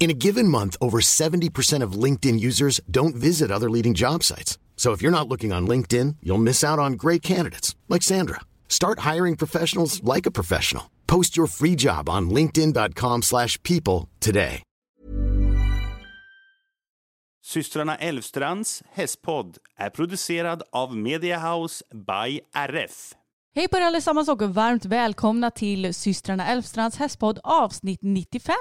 In a given month, over 70% of LinkedIn users don't visit other leading job sites. So if you're not looking on LinkedIn, you'll miss out on great candidates like Sandra. Start hiring professionals like a professional. Post your free job on linkedin.com/people slash people today. Systrarna Elvstrands hästpodd är producerad av Mediahouse by RF. Hej på er allesammans och varmt välkomna till systrarna Elfstrands hästpodd avsnitt 95.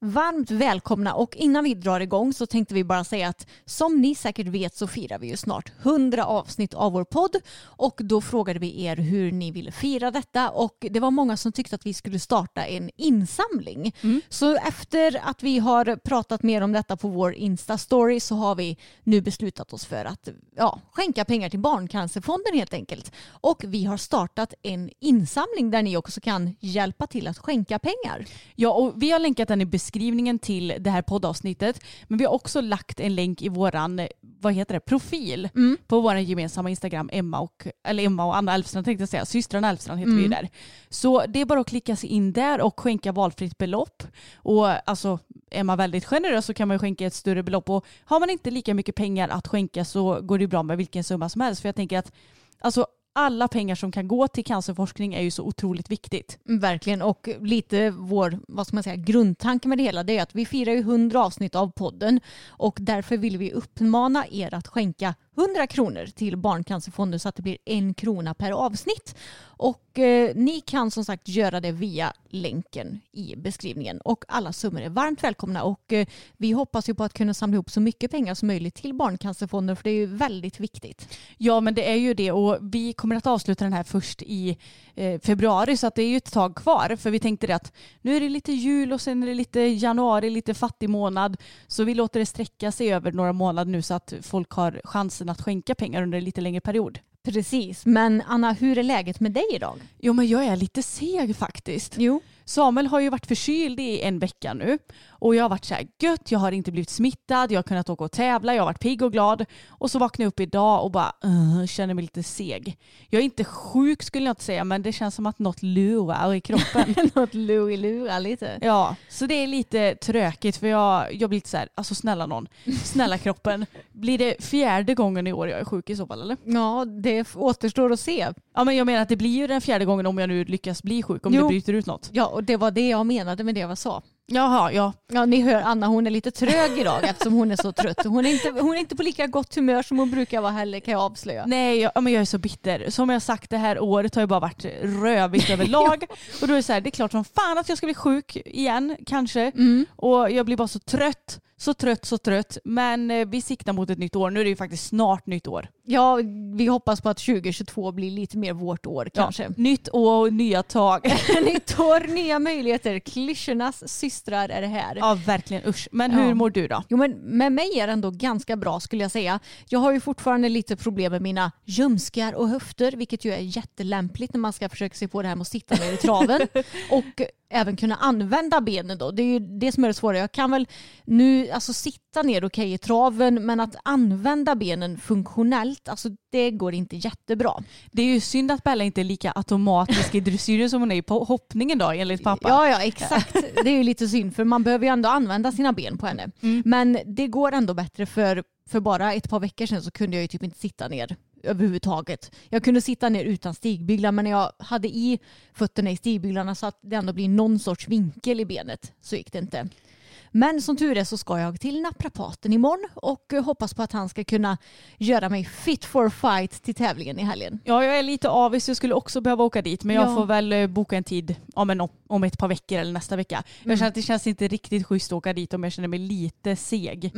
Varmt välkomna och innan vi drar igång så tänkte vi bara säga att som ni säkert vet så firar vi ju snart 100 avsnitt av vår podd och då frågade vi er hur ni ville fira detta och det var många som tyckte att vi skulle starta en insamling. Så efter att vi har pratat mer om detta på vår Insta-story så har vi nu beslutat oss för att ja, skänka pengar till Barncancerfonden helt enkelt. Och vi har startat en insamling där ni också kan hjälpa till att skänka pengar. Ja, och vi har länkat den i beskrivningen till det här poddavsnittet. Men vi har också lagt en länk i våran eh, vad heter det, profil på vår gemensamma Instagram, Emma och, eller Emma och Anna Elfstrand tänkte jag säga. Systrarna Elfstrand heter vi ju där. Så det är bara att klicka sig in där och skänka valfritt belopp. Och alltså, är man väldigt generös så kan man ju skänka ett större belopp. Och har man inte lika mycket pengar att skänka så går det bra med vilken summa som helst. För jag tänker att alltså, alla pengar som kan gå till cancerforskning är ju så otroligt viktigt. Mm, verkligen och lite vår vad ska man säga, grundtanke med det hela det är att vi firar ju 100 avsnitt av podden och därför vill vi uppmana er att skänka 100 kronor till Barncancerfonden så att det blir en krona per avsnitt. Och eh, ni kan som sagt göra det via länken i beskrivningen. Och alla summor är varmt välkomna. Och eh, vi hoppas ju på att kunna samla ihop så mycket pengar som möjligt till Barncancerfonden för det är ju väldigt viktigt. Ja men det är ju det. Och vi kommer att avsluta den här först i eh, februari så att det är ju ett tag kvar. För vi tänkte det att nu är det lite jul och sen är det lite januari, lite fattig månad. Så vi låter det sträcka sig över några månader nu så att folk har chansen att skänka pengar under en lite längre period. Precis, men Anna hur är läget med dig idag? Jo men jag är lite seg faktiskt. Jo. Samuel har ju varit förkyld i en vecka nu och jag har varit så här gött, jag har inte blivit smittad, jag har kunnat åka och tävla, jag har varit pigg och glad och så vaknade jag upp idag och bara uh, känner mig lite seg. Jag är inte sjuk skulle jag inte säga men det känns som att något lurar i kroppen. Något lurar lite. Ja, så det är lite tråkigt för jag, jag blir lite så här, alltså snälla någon, snälla kroppen. Blir det fjärde gången i år jag är sjuk i så fall eller? Ja, det återstår att se. Ja men jag menar att det blir ju den fjärde gången om jag nu lyckas bli sjuk, om Jo. det bryter ut något. Ja, och det var det jag menade med det jag sa. Jaha, ja. Ja, ni hör Anna, hon är lite trög idag eftersom hon är så trött. Hon är inte, hon är inte på lika gott humör som hon brukar vara heller kan jag avslöja. Nej, jag, ja, men jag är så bitter. Som jag sagt, det här året har ju bara varit rövigt överlag. Och då är det så här, det är klart som fan att jag ska bli sjuk igen, kanske. Och jag blir bara så trött, så trött, så trött. Men eh, vi siktar mot ett nytt år. Nu är det ju faktiskt snart nytt år. Ja, vi hoppas på att 2022 blir lite mer vårt år kanske. Ja, nytt år och nya tag. Nytt år, nya möjligheter. Klyschornas systrar är här. ja, verkligen usch. Men Ja. hur mår du då? Jo men med mig är det ändå ganska bra skulle jag säga. Jag har ju fortfarande lite problem med mina ljumskar och höfter vilket ju är jättelämpligt när man ska försöka sig på det här med att sitta ner i traven. och även kunna använda benen då. Det är ju det som är det svåra. Jag kan väl nu alltså sitta ner okej i traven men att använda benen funktionellt, alltså det går inte jättebra. Det är ju synd att Bella inte är lika automatisk i dressyren som hon är på hoppningen då enligt pappa. Ja, ja, exakt. Det är ju lite synd för man behöver ju ändå använda sina ben på henne. Men det går ändå bättre för, för bara ett par veckor sedan så kunde jag ju typ inte sitta ner överhuvudtaget. Jag kunde sitta ner utan stigbyglar men när jag hade i fötterna i stigbyglarna så att det ändå blir någon sorts vinkel i benet så gick det inte. Men som tur är så ska jag till naprapaten imorgon och eh, hoppas på att han ska kunna göra mig fit for fight till tävlingen i helgen. Ja, jag är lite avis. Jag skulle också behöva åka dit men jag Ja. får väl eh, boka en tid om en om ett par veckor eller nästa vecka. Jag känner att det känns inte riktigt schysst att åka dit om jag känner mig lite seg.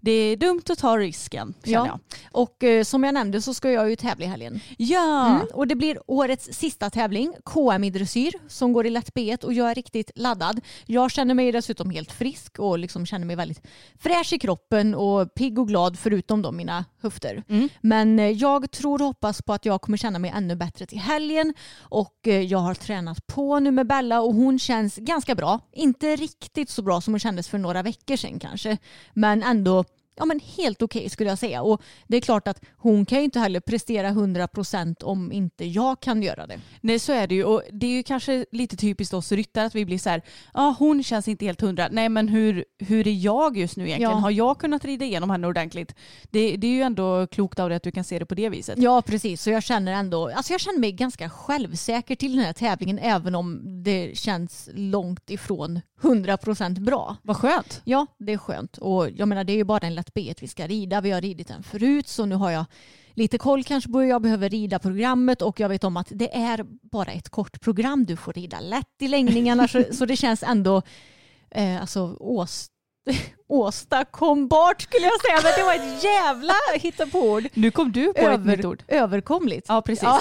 Det är dumt att ta risken känner Ja. jag. Och eh, som jag nämnde så ska jag ju tävla i helgen. Ja, Mm. Och det blir årets sista tävling, KM i dressyr, som går i lätt B1 och jag är riktigt laddad. Jag känner mig dessutom helt frisk och liksom känner mig väldigt fräsch i kroppen och pigg och glad förutom då mina höfter. Men eh, jag tror och hoppas på att jag kommer känna mig ännu bättre till helgen och eh, jag har tränat på nu med Bella och hon känns ganska bra. Inte riktigt så bra som hon kändes för några veckor sedan kanske, men ändå ja, men helt okej skulle jag säga. Och det är klart att hon kan ju inte heller prestera 100% om inte jag kan göra det. nej så är det ju. Och det är ju kanske lite typiskt oss ryttare att vi blir så här, ja hon känns inte helt hundra. Nej men hur, hur är jag just nu egentligen? Ja. Har jag kunnat rida igenom henne ordentligt? Det, det är ju ändå klokt av dig att du kan se det på det viset. Ja precis, så jag känner ändå, alltså jag känner mig ganska självsäker till den här tävlingen även om det känns långt ifrån 100% bra. Vad skönt. Ja, det är skönt. Och jag menar det är ju bara en att B1 vi ska rida. Vi har ridit den förut så nu har jag lite koll kanske på hur jag behöver rida programmet och jag vet om att det är bara ett kort program. Du får rida lätt i längningarna så, så det känns ändå eh, alltså ås, åstadkombart skulle jag säga. Men det var ett jävla hittepåord. Nu kom du på ett nytt ord. Överkomligt. Ja precis. Ja.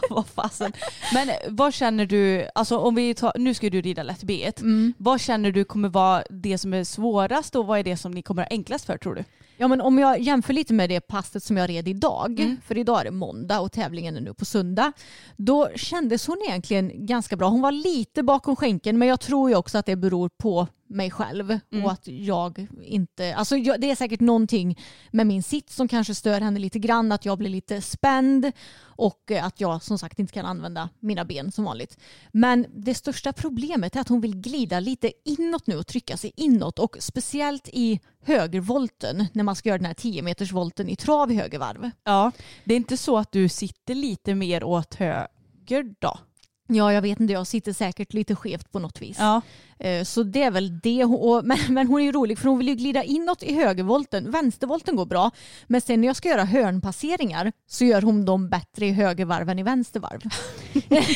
vad fasen. Men vad känner du, alltså om vi tar, nu ska du rida lätt B1. Mm. Vad känner du kommer vara det som är svårast och vad är det som ni kommer ha enklast för tror du? Ja, men om jag jämför lite med det passet som jag red idag, för idag är det måndag och tävlingen är nu på söndag, då kändes hon egentligen ganska bra. Hon var lite bakom skänken men jag tror ju också att det beror på mig själv och att jag inte, alltså jag, det är säkert någonting med min sitt som kanske stör henne lite grann, att jag blir lite spänd och eh, att jag som sagt inte kan använda mina ben som vanligt. Men det största problemet är att hon vill glida lite inåt nu och trycka sig inåt och speciellt i högervolten när man ska göra den här 10 meters volten i trav i höger varv. Ja. Det är inte så att du sitter lite mer åt höger då? Ja, jag vet inte, jag sitter säkert lite skevt på något vis. Ja. Eh, Så det är väl det. Men, men hon är ju rolig för hon vill ju glida inåt i högervolten. Vänstervolten går bra. Men sen när jag ska göra hörnpasseringar så gör hon dem bättre i högervarv än i vänstervarv.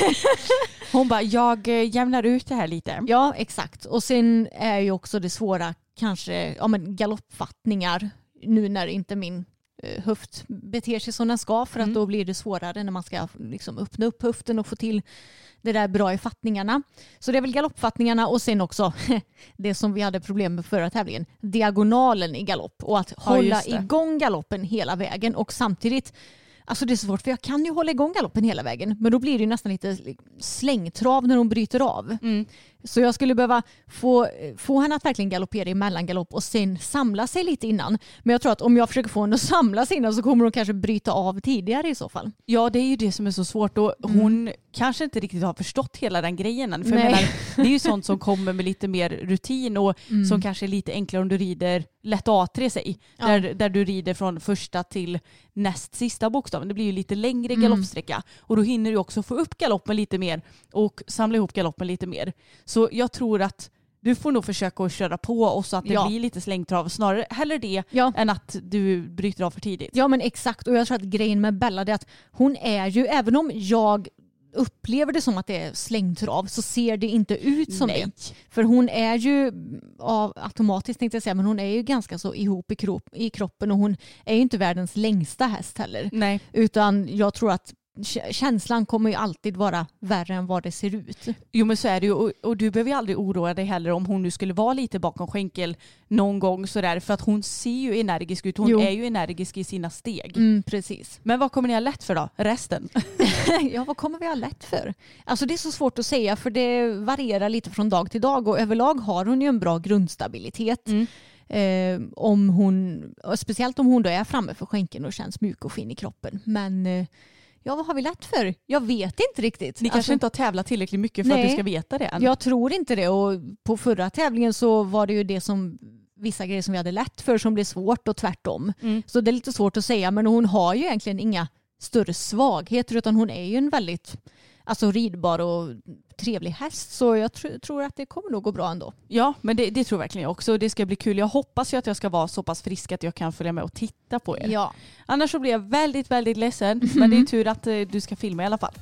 Hon bara, jag eh, jämnar ut det här lite. Ja, exakt. Och sen är ju också det svåra kanske ja, men galoppfattningar nu när inte min höft beter sig som den ska för att då blir det svårare när man ska liksom öppna upp höften och få till det där bra i fattningarna. Så det är väl galoppfattningarna och sen också det som vi hade problem med förra tävlingen, diagonalen i galopp och att hålla just det. igång galoppen hela vägen och samtidigt Alltså det är svårt för jag kan ju hålla igång galoppen hela vägen men då blir det ju nästan lite slängtrav när hon bryter av. Så jag skulle behöva få, få henne att verkligen galoppera i mellangalopp och sen samla sig lite innan. Men jag tror att om jag försöker få henne att samla sig innan så kommer hon kanske bryta av tidigare i så fall. Ja det är ju det som är så svårt och hon kanske inte riktigt har förstått hela den grejen än. För Nej. menar, det är ju sånt som kommer med lite mer rutin och som kanske är lite enklare om du rider lätt A3 säg. Där, där du rider från första till näst sista bokstaven. Det blir ju lite längre galoppsträcka och då hinner du också få upp galoppen lite mer och samla ihop galoppen lite mer. Så jag tror att du får nog försöka att köra på och så att det Ja. blir lite slängtrav. Snarare hellre det Ja. än att du bryter av för tidigt. Ja men exakt och jag tror att grejen med Bella är att hon är ju, även om jag upplever det som att det är slängtrav så ser det inte ut som Nej. det. För hon är ju av, automatiskt tänkte jag säga men hon är ju ganska så ihop i, krop, i kroppen och hon är ju inte världens längsta häst heller. Nej. Utan jag tror att känslan kommer ju alltid vara värre än vad det ser ut. Jo men så är det ju och, och du behöver ju aldrig oroa dig heller om hon nu skulle vara lite bakom skänkel någon gång sådär för att hon ser ju energisk ut. Hon Jo. är ju energisk i sina steg. Mm, precis. Men vad kommer ni ha lätt för då? Resten? ja, vad kommer vi ha lätt för? Alltså det är så svårt att säga för det varierar lite från dag till dag och överlag har hon ju en bra grundstabilitet. Eh, om hon, speciellt om hon då är framme för skänken och känns mjuk och fin i kroppen. Men eh, ja, vad har vi lätt för? Jag vet inte riktigt. Ni kanske Alltså, inte har tävlat tillräckligt mycket för att Nej. du ska veta det än. Jag tror inte det och på förra tävlingen så var det ju det som vissa grejer som vi hade lätt för som blev svårt och tvärtom. Mm. Så det är lite svårt att säga men hon har ju egentligen inga större svagheter utan hon är ju en väldigt alltså, ridbar och trevlig häst så jag tr- tror att det kommer nog gå bra ändå. Ja, men det, det tror verkligen jag också. Det ska bli kul. Jag hoppas ju att jag ska vara så pass frisk att jag kan följa med och titta på er. Ja. Annars så blir jag väldigt, väldigt ledsen. Men det är tur att eh, du ska filma i alla fall.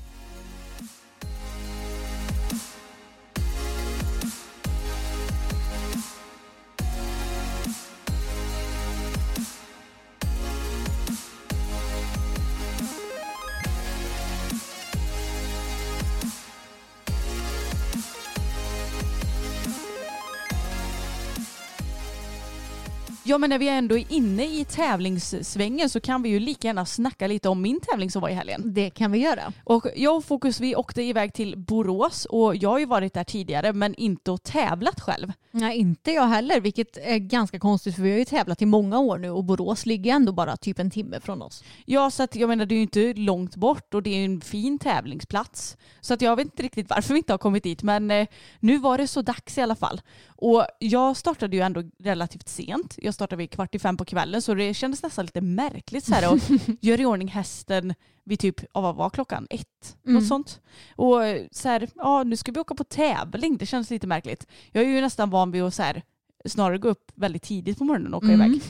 Ja men när vi ändå är inne i tävlingssvängen så kan vi ju lika gärna snacka lite om min tävling som var i helgen. Det kan vi göra. Och jag och Fokus vi åkte iväg till Borås och jag har ju varit där tidigare men inte och tävlat själv. Nej, inte jag heller, vilket är ganska konstigt för vi har ju tävlat i många år nu och Borås ligger ändå bara typ en timme från oss. Ja så att jag menar det är ju inte långt bort och det är en fin tävlingsplats. Så att jag vet inte riktigt varför vi inte har kommit dit men eh, nu var det så dags i alla fall. Och jag startade ju ändå relativt sent. Jag startade vid kvart i fem på kvällen så det kändes nästan lite märkligt så här att göra i ordning hästen vid typ, ja, vad var klockan? Ett? Något sånt. Och så här, ja nu ska vi åka på tävling. Det känns lite märkligt. Jag är ju nästan van vid att så här, snarare gå upp väldigt tidigt på morgonen och åka iväg.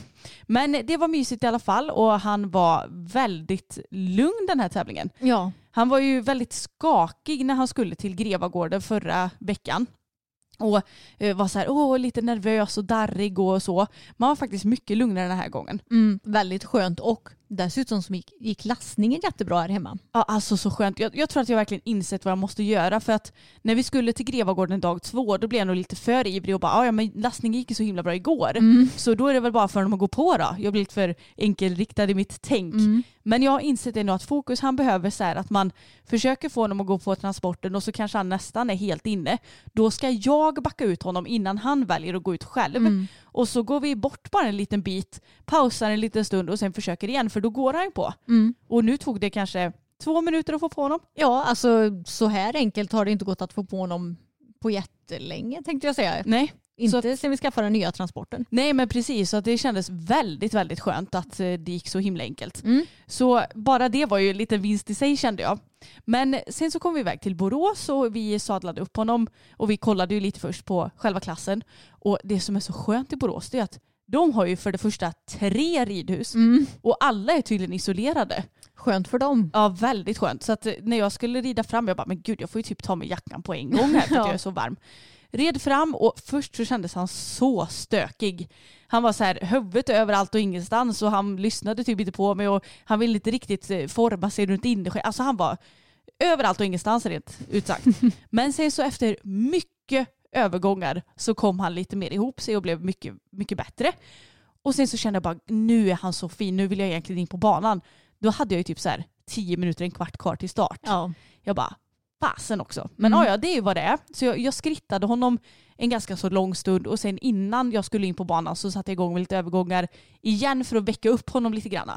Men det var mysigt i alla fall och han var väldigt lugn den här tävlingen. Ja. Han var ju väldigt skakig när han skulle till Grevagården förra veckan. Och eh, var så här, åh, lite nervös och darrig och så. Man var faktiskt mycket lugnare den här gången. Mm, väldigt skönt och dessutom så gick, gick lastningen jättebra här hemma. Ja, alltså så skönt. Jag, jag tror att jag verkligen insett vad jag måste göra för att när vi skulle till Grevagården dag två då blev jag nog lite för ivrig och bara "Ah, ja men lastningen gick ju så himla bra igår. Så då är det väl bara för dem att gå på då. Jag blir lite för enkelriktad i mitt tänk. Men jag har insett ändå att fokus han behöver så här att man försöker få honom att gå på transporten och så kanske han nästan är helt inne. Då ska jag backa ut honom innan han väljer att gå ut själv. Och så går vi bort bara en liten bit, pausar en liten stund och sen försöker igen för då går han ju på. Och nu tog det kanske två minuter att få på honom. Ja, alltså så här enkelt har det inte gått att få på honom på jättelänge tänkte jag säga. Nej. Inte sen vi skaffade den nya transporten. Nej men precis, så att det kändes väldigt väldigt skönt att eh, det gick så himla enkelt. Mm. Så bara det var ju lite vinst i sig kände jag. Men sen så kom vi iväg till Borås och vi sadlade upp honom och vi kollade ju lite först på själva klassen. Och det som är så skönt i Borås det är att de har ju för det första tre ridhus och alla är tydligen isolerade. Skönt för dem. Ja, väldigt skönt. Så att när jag skulle rida fram, jag bara, men gud jag får ju typ ta med jackan på en gång här för att Ja. jag är så varm. Red fram och först så kändes han så stökig. Han var så här huvudet överallt och ingenstans och han lyssnade typ inte på mig och han ville inte riktigt eh, forma sig runt innersken. Alltså han var överallt och ingenstans rent ut sagt. Men sen så efter mycket övergångar så kom han lite mer ihop sig och blev mycket, mycket bättre. Och sen så kände jag bara, nu är han så fin, nu vill jag egentligen in på banan. Då hade jag ju typ så här tio minuter, en kvart kvar till start. Ja. Jag bara, fasen också. Men Mm. ja, det är ju vad det är. Så jag, jag skrittade honom en ganska så lång stund och sen innan jag skulle in på banan så satte jag igång med lite övergångar igen för att väcka upp honom lite grann.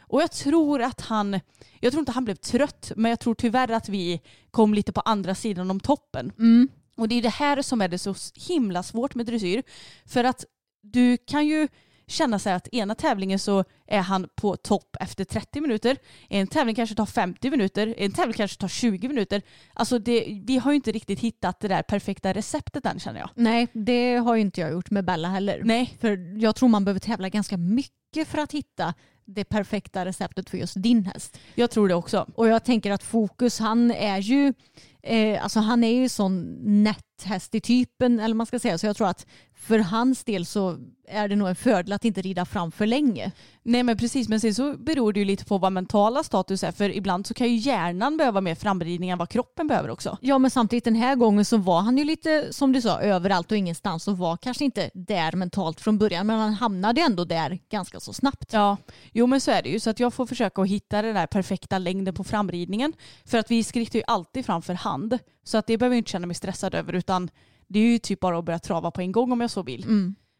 Och jag tror att han, jag tror inte han blev trött, men jag tror tyvärr att vi kom lite på andra sidan om toppen. Mm. Och det är det här som är det så himla svårt med dressyr. För att du kan ju känna sig att ena tävlingen så är han på topp efter 30 minuter. En tävling kanske tar 50 minuter. En tävling kanske tar 20 minuter. Alltså det, vi har ju inte riktigt hittat det där perfekta receptet än känner jag. Nej, det har ju inte jag gjort med Bella heller. Nej. För jag tror man behöver tävla ganska mycket för att hitta det perfekta receptet för just din häst. Jag tror det också. Och jag tänker att Fokus, han är ju eh, alltså han är ju sån nätthäst i typen, eller man ska säga. Så jag tror att för hans del så är det nog en fördel att inte rida fram för länge. Nej men precis, men sen så beror det ju lite på vad mentala status är. För ibland så kan ju hjärnan behöva mer framridning än vad kroppen behöver också. Ja men samtidigt den här gången så var han ju lite som du sa överallt och ingenstans och var kanske inte där mentalt från början men han hamnade ändå där ganska så snabbt. Ja, jo men så är det ju. Så att jag får försöka att hitta den där perfekta längden på framridningen. För att vi skrittar ju alltid fram för hand. Så att det behöver jag inte känna mig stressad över utan det är ju typ bara att börja trava på en gång om jag så vill.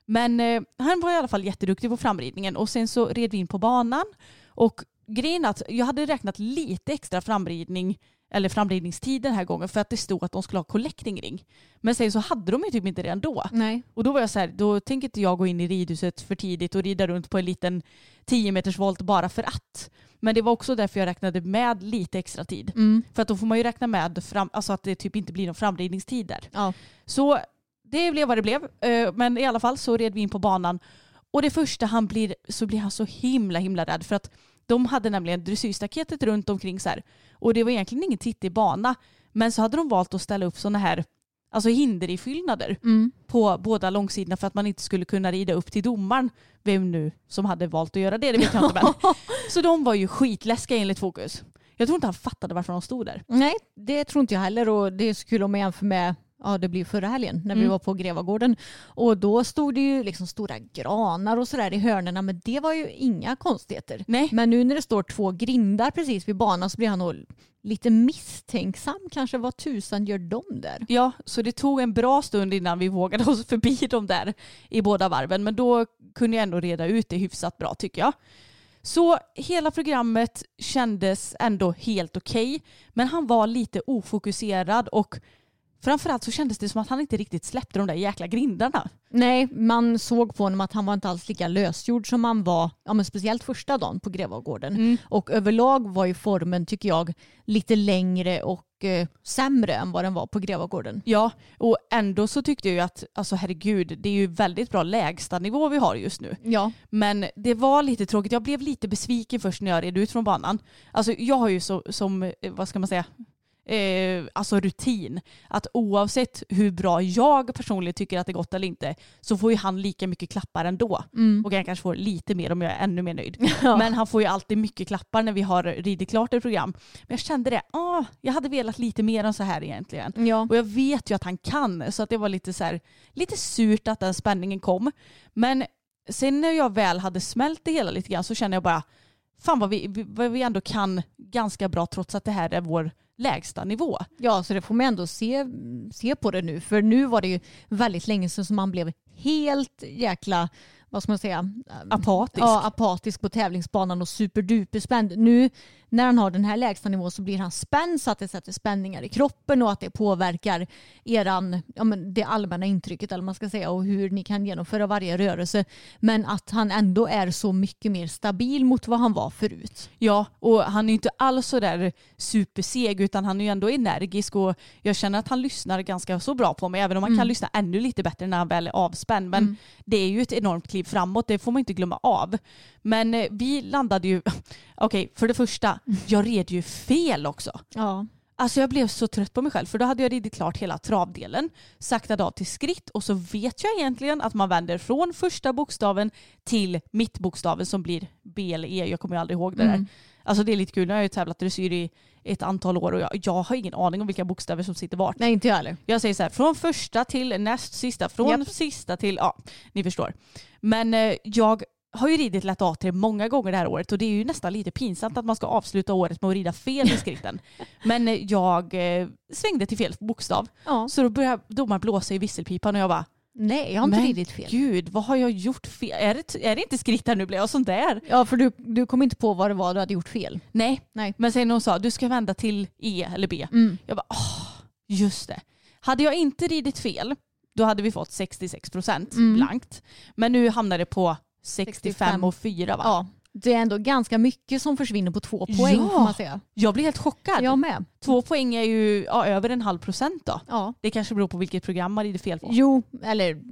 Men eh, han var i alla fall jätteduktig på framridningen och sen så red vi in på banan och grejen att jag hade räknat lite extra framridning eller framridningstid den här gången för att det stod att de skulle ha collecting ring. Men sen så hade de ju typ inte det ändå. Nej. Och då var jag så här, då tänker inte jag gå in i ridhuset för tidigt och rida runt på en liten 10 meters volt bara för att. Men det var också därför jag räknade med lite extra tid. Mm. För att då får man ju räkna med fram, alltså att det typ inte blir någon framridningstid där. Ja. Så det blev vad det blev. Eh, Men i alla fall så red vi in på banan. Och det första han blir så blir han så himla himla rädd för att de hade nämligen dressyrstaketet runt omkring så här. Och det var egentligen ingen tittig bana. Men så hade de valt att ställa upp sådana här alltså hinderifyllnader Mm. på båda långsidorna för att man inte skulle kunna rida upp till domaren. Vem nu som hade valt att göra det, det vet jag inte. Men. Så de var ju skitläskiga enligt Fokus. Jag tror inte han fattade varför de stod där. Nej, det tror inte jag heller och det är så kul om man jämför med ja det blir förra helgen när vi Mm. var på Grevagården. Och då stod det ju liksom stora granar och sådär i hörnerna men det var ju inga konstigheter. Nej. Men nu när det står två grindar precis vid banan så blir han nog lite misstänksam kanske. Vad tusan gör de där? Ja, så det tog en bra stund innan vi vågade oss förbi dem där i båda varven. Men då kunde jag ändå reda ut det hyfsat bra tycker jag. Så hela programmet kändes ändå helt okej. men han var lite ofokuserad och framförallt så kändes det som att han inte riktigt släppte de där jäkla grindarna. Nej, man såg på honom att han var inte alls lika lösgjord som han var, ja, men speciellt första dagen på Grevagården. Och överlag var ju formen, tycker jag, lite längre och eh, sämre än vad den var på Grevagården. Ja, och ändå så tyckte jag ju att, alltså herregud, det är ju väldigt bra lägstanivå vi har just nu. Ja, Men det var lite tråkigt. Jag blev lite besviken först när jag red ut från banan. Alltså jag har ju så, som, eh, vad ska man säga, eh, alltså rutin. Att oavsett hur bra jag personligen tycker att det gått eller inte så får ju han lika mycket klappar ändå. Och jag kanske får lite mer om jag är ännu mer nöjd. Men han får ju alltid mycket klappar när vi har ridit klart ett program. Men jag kände det, ah, jag hade velat lite mer än så här egentligen. ja. Och jag vet ju att han kan så att det var lite så här, lite surt att den spänningen kom. Men sen när jag väl hade smält det hela lite grann så känner jag bara fan vad vi, vad vi ändå kan ganska bra trots att det här är vår lägsta nivå. ja, så det får man ändå se, se på det nu. För nu var det ju väldigt länge sedan som man blev helt jäkla, vad ska man säga, Apatisk. Ja, apatisk på tävlingsbanan och superduper spänd. Nu när han har den här lägsta nivån så blir han spänd så att det sätter spänningar i kroppen och att det påverkar eran, ja, men det allmänna intrycket eller man ska säga och hur ni kan genomföra varje rörelse. Men att han ändå är så mycket mer stabil mot vad han var förut. Ja, och han är inte alls så där superseg utan han är ju ändå energisk och jag känner att han lyssnar ganska så bra på mig även om man kan lyssna ännu lite bättre när han väl är avspänd. Men det är ju ett enormt kliv framåt, det får man inte glömma av. Men eh, vi landade ju, okej för det första, jag red ju fel också. Ja. Alltså jag blev så trött på mig själv för då hade jag ridit klart hela travdelen, saktade av till skritt och så vet jag egentligen att man vänder från första bokstaven till mittbokstaven som blir B eller E. Jag kommer ju aldrig ihåg det där. Alltså det är lite kul, nu har jag ju tävlat dressyr i ett antal år och jag, jag har ingen aning om vilka bokstäver som sitter vart. Nej, inte jag heller. Jag säger så här, från första till näst sista, från Japp. sista till, ja, ni förstår. Men eh, jag har ju ridit lätt A3 många gånger det här året och det är ju nästan lite pinsamt att man ska avsluta året med att rida fel i skritten. Men eh, jag eh, svängde till fel bokstav. Ja. Så då började domaren blåsa i visselpipan och jag bara, Nej, jag har inte men ridit fel. gud vad har jag gjort fel? Är det, är det inte skritt här nu? Blev jag sån där? Ja, för du, du kom inte på vad det var du hade gjort fel. Nej. Nej. Men sen hon sa, du ska vända till E eller B. Mm. Jag bara, åh, just det. Hade jag inte ridit fel, då hade vi fått 66 procent Mm. blankt. Men nu hamnar det på 65 och 4 va? Ja, det är ändå ganska mycket som försvinner på två poäng Ja. får man säga. Jag blir helt chockad. Jag med. Två poäng är ju ja, över en halv procent då. Ja. Det kanske beror på vilket program man rider fel på. Jo, eller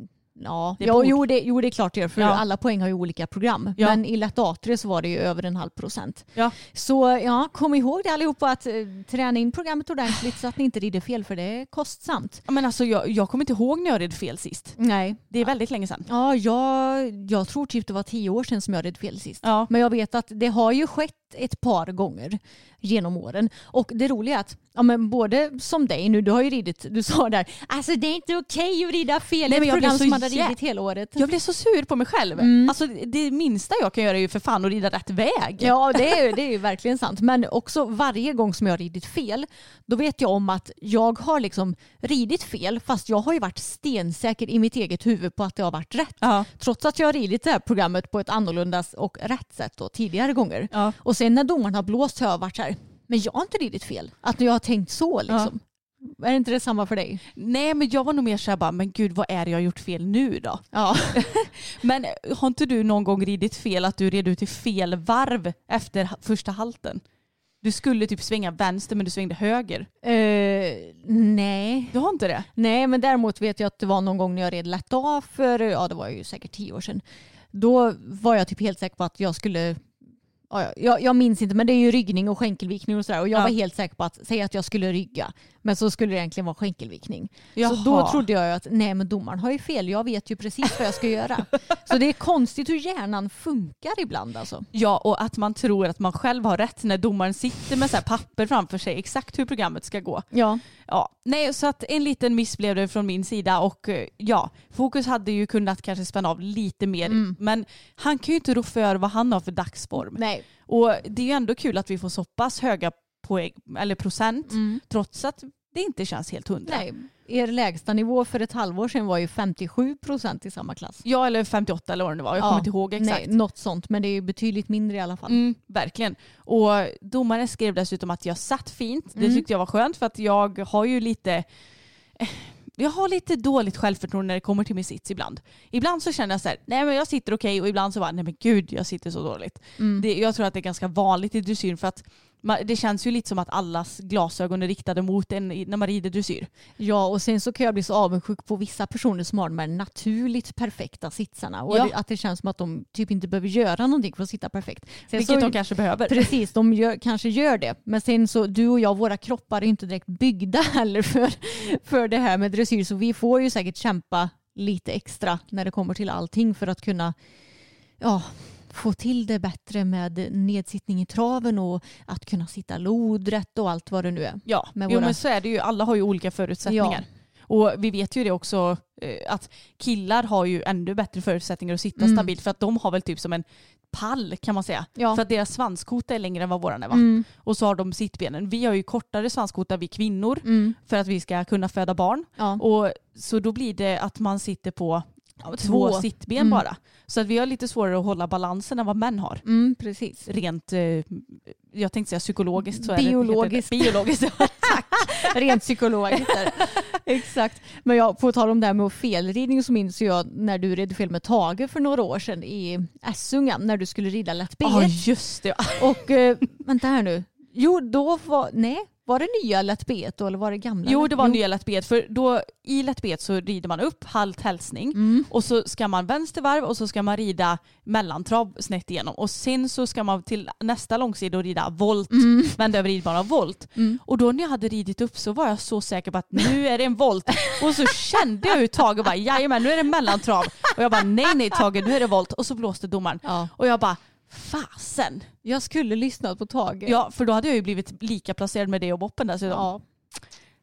ja, Det borde- jo, det, jo det är klart det gör för Ja. alla poäng har ju olika program. Ja. Men i lätt A3 så var det ju över en halv procent. Ja. Så ja, kom ihåg det allihopa att eh, träna in programmet ordentligt så att ni inte rider fel för det är kostsamt. Men alltså jag, jag kommer inte ihåg när jag red fel sist. Nej. Det är väldigt länge sedan. Ja, jag, jag tror typ det var tio år sedan som jag red fel sist. Ja. Men jag vet att det har ju skett ett par gånger genom åren. Och det roliga är att ja, men både som dig nu, du har ju ridit, du sa där, alltså det är inte okej att rida fel Nej, i men ett jag blev program så jä- ridit hela året. Jag blev så sur på mig själv. Mm. Alltså det minsta jag kan göra är ju för fan att rida rätt väg. Ja, det är, ju- det är ju verkligen sant. Men också varje gång som jag har ridit fel, då vet jag om att jag har liksom ridit fel, fast jag har ju varit stensäker i mitt eget huvud på att det har varit rätt. Ja. Trots att jag har ridit det här programmet på ett annorlunda och rätt sätt då, tidigare gånger. Ja. Och sen när domaren har blåst har jag varit så här, men jag har inte ridit fel. Att jag har tänkt så liksom. Är inte det samma för dig? Nej men jag var nog mer såhär bara, men gud vad är det jag har gjort fel nu då? Ja. Men har inte du någon gång ridit fel att du red ut i fel varv efter första halten? Du skulle typ svänga vänster men du svängde höger. Eh, nej. Du har inte det? Nej, men däremot vet jag att det var någon gång när jag red lätt av för, ja det var ju säkert tio år sedan. Då var jag typ helt säker på att jag skulle, ja, jag, jag minns inte men det är ju ryggning och skänkelvikning och sådär och jag Ja. var helt säker på att säga att jag skulle rygga. Men så skulle det egentligen vara skänkelvikning. Jaha. Så då trodde jag att nej men domaren har ju fel, jag vet ju precis vad jag ska göra. Så det är konstigt hur hjärnan funkar ibland alltså. Ja, och att man tror att man själv har rätt när domaren sitter med så papper framför sig exakt hur programmet ska gå. Ja. Ja, nej, så att en liten miss blev det från min sida och eh, ja, Fokus hade ju kunnat kanske spänna av lite mer, men han kan ju inte rå för vad han har för dagsform. Nej. Och det är ju ändå kul att vi får så pass höga poäng, eller procent, trots att det inte känns helt hundra. nej. Er lägsta nivå för ett halvår sedan var ju 57 procent i samma klass. Ja, eller 58 eller vad det var, jag Ja. kommer inte ihåg exakt. Nej, något sånt, men det är ju betydligt mindre i alla fall. Mm, verkligen. Och domaren skrev dessutom att jag satt fint. Det Mm. tyckte jag var skönt för att jag har ju lite eh, jag har lite dåligt självförtroende när det kommer till min sits ibland. Ibland så känner jag så här, nej men jag sitter okej och ibland så bara, nej men gud jag sitter så dåligt. Mm. Det, jag tror att det är ganska vanligt i dressyr för att det känns ju lite som att allas glasögon är riktade mot en när man rider dressyr. Ja, och sen så kan jag bli så avundsjuk på vissa personer som har de här naturligt perfekta sitsarna. Och Ja. att det känns som att de typ inte behöver göra någonting för att sitta perfekt. Sen Vilket så, de kanske behöver. Precis, de gör, kanske gör det. Men sen så, du och jag, våra kroppar är inte direkt byggda heller för, för det här med dressyr. Så vi får ju säkert kämpa lite extra när det kommer till allting för att kunna ja, få till det bättre med nedsittning i traven och att kunna sitta lodrätt och allt vad det nu är. Ja, med jo, våra- men så är det ju. Alla har ju olika förutsättningar. Och vi vet ju det också eh, att killar har ju ännu bättre förutsättningar att sitta Mm. stabilt för att de har väl typ som en pall kan man säga. Ja. För att deras svanskota är längre än vad våran är va? Mm. Och så har de sittbenen. Vi har ju kortare svanskota vi kvinnor Mm. för att vi ska kunna föda barn. Ja. Och så då blir det att man sitter på två, Två. sittben Mm. bara. Så att vi har lite svårare att hålla balansen än vad män har. Mm, precis. Rent, eh, jag tänkte säga psykologiskt. Så Biologiskt. Är det, Biologiskt, ja. Rent psykologiskt. det. Exakt. Men jag, på tal om det här med felridning så minns jag när du red fel med Tage för några år sedan i Essunga när du skulle rida lätt. Ja just det. Och eh, vänta här nu. Jo, då var, nej, var det nya lätt B då eller var det gamla? Jo det var nya lätt B för då i lätt B så rider man upp halt hälsning Mm. och så ska man vänstervarv och så ska man rida mellantrav snett igenom och sen så ska man till nästa långsida och rida volt, Mm. vända över ridbanan volt. Och då när jag hade ridit upp så var jag så säker på att nu är det en volt och så kände jag hur Tage bara jajamän nu är det mellantrav och jag bara nej nej Tage nu är det volt och så blåste domaren Ja. och jag bara fasen. Jag skulle lyssnat på Tage. Ja för då hade jag ju blivit lika placerad med det och boppen dessutom. Ja.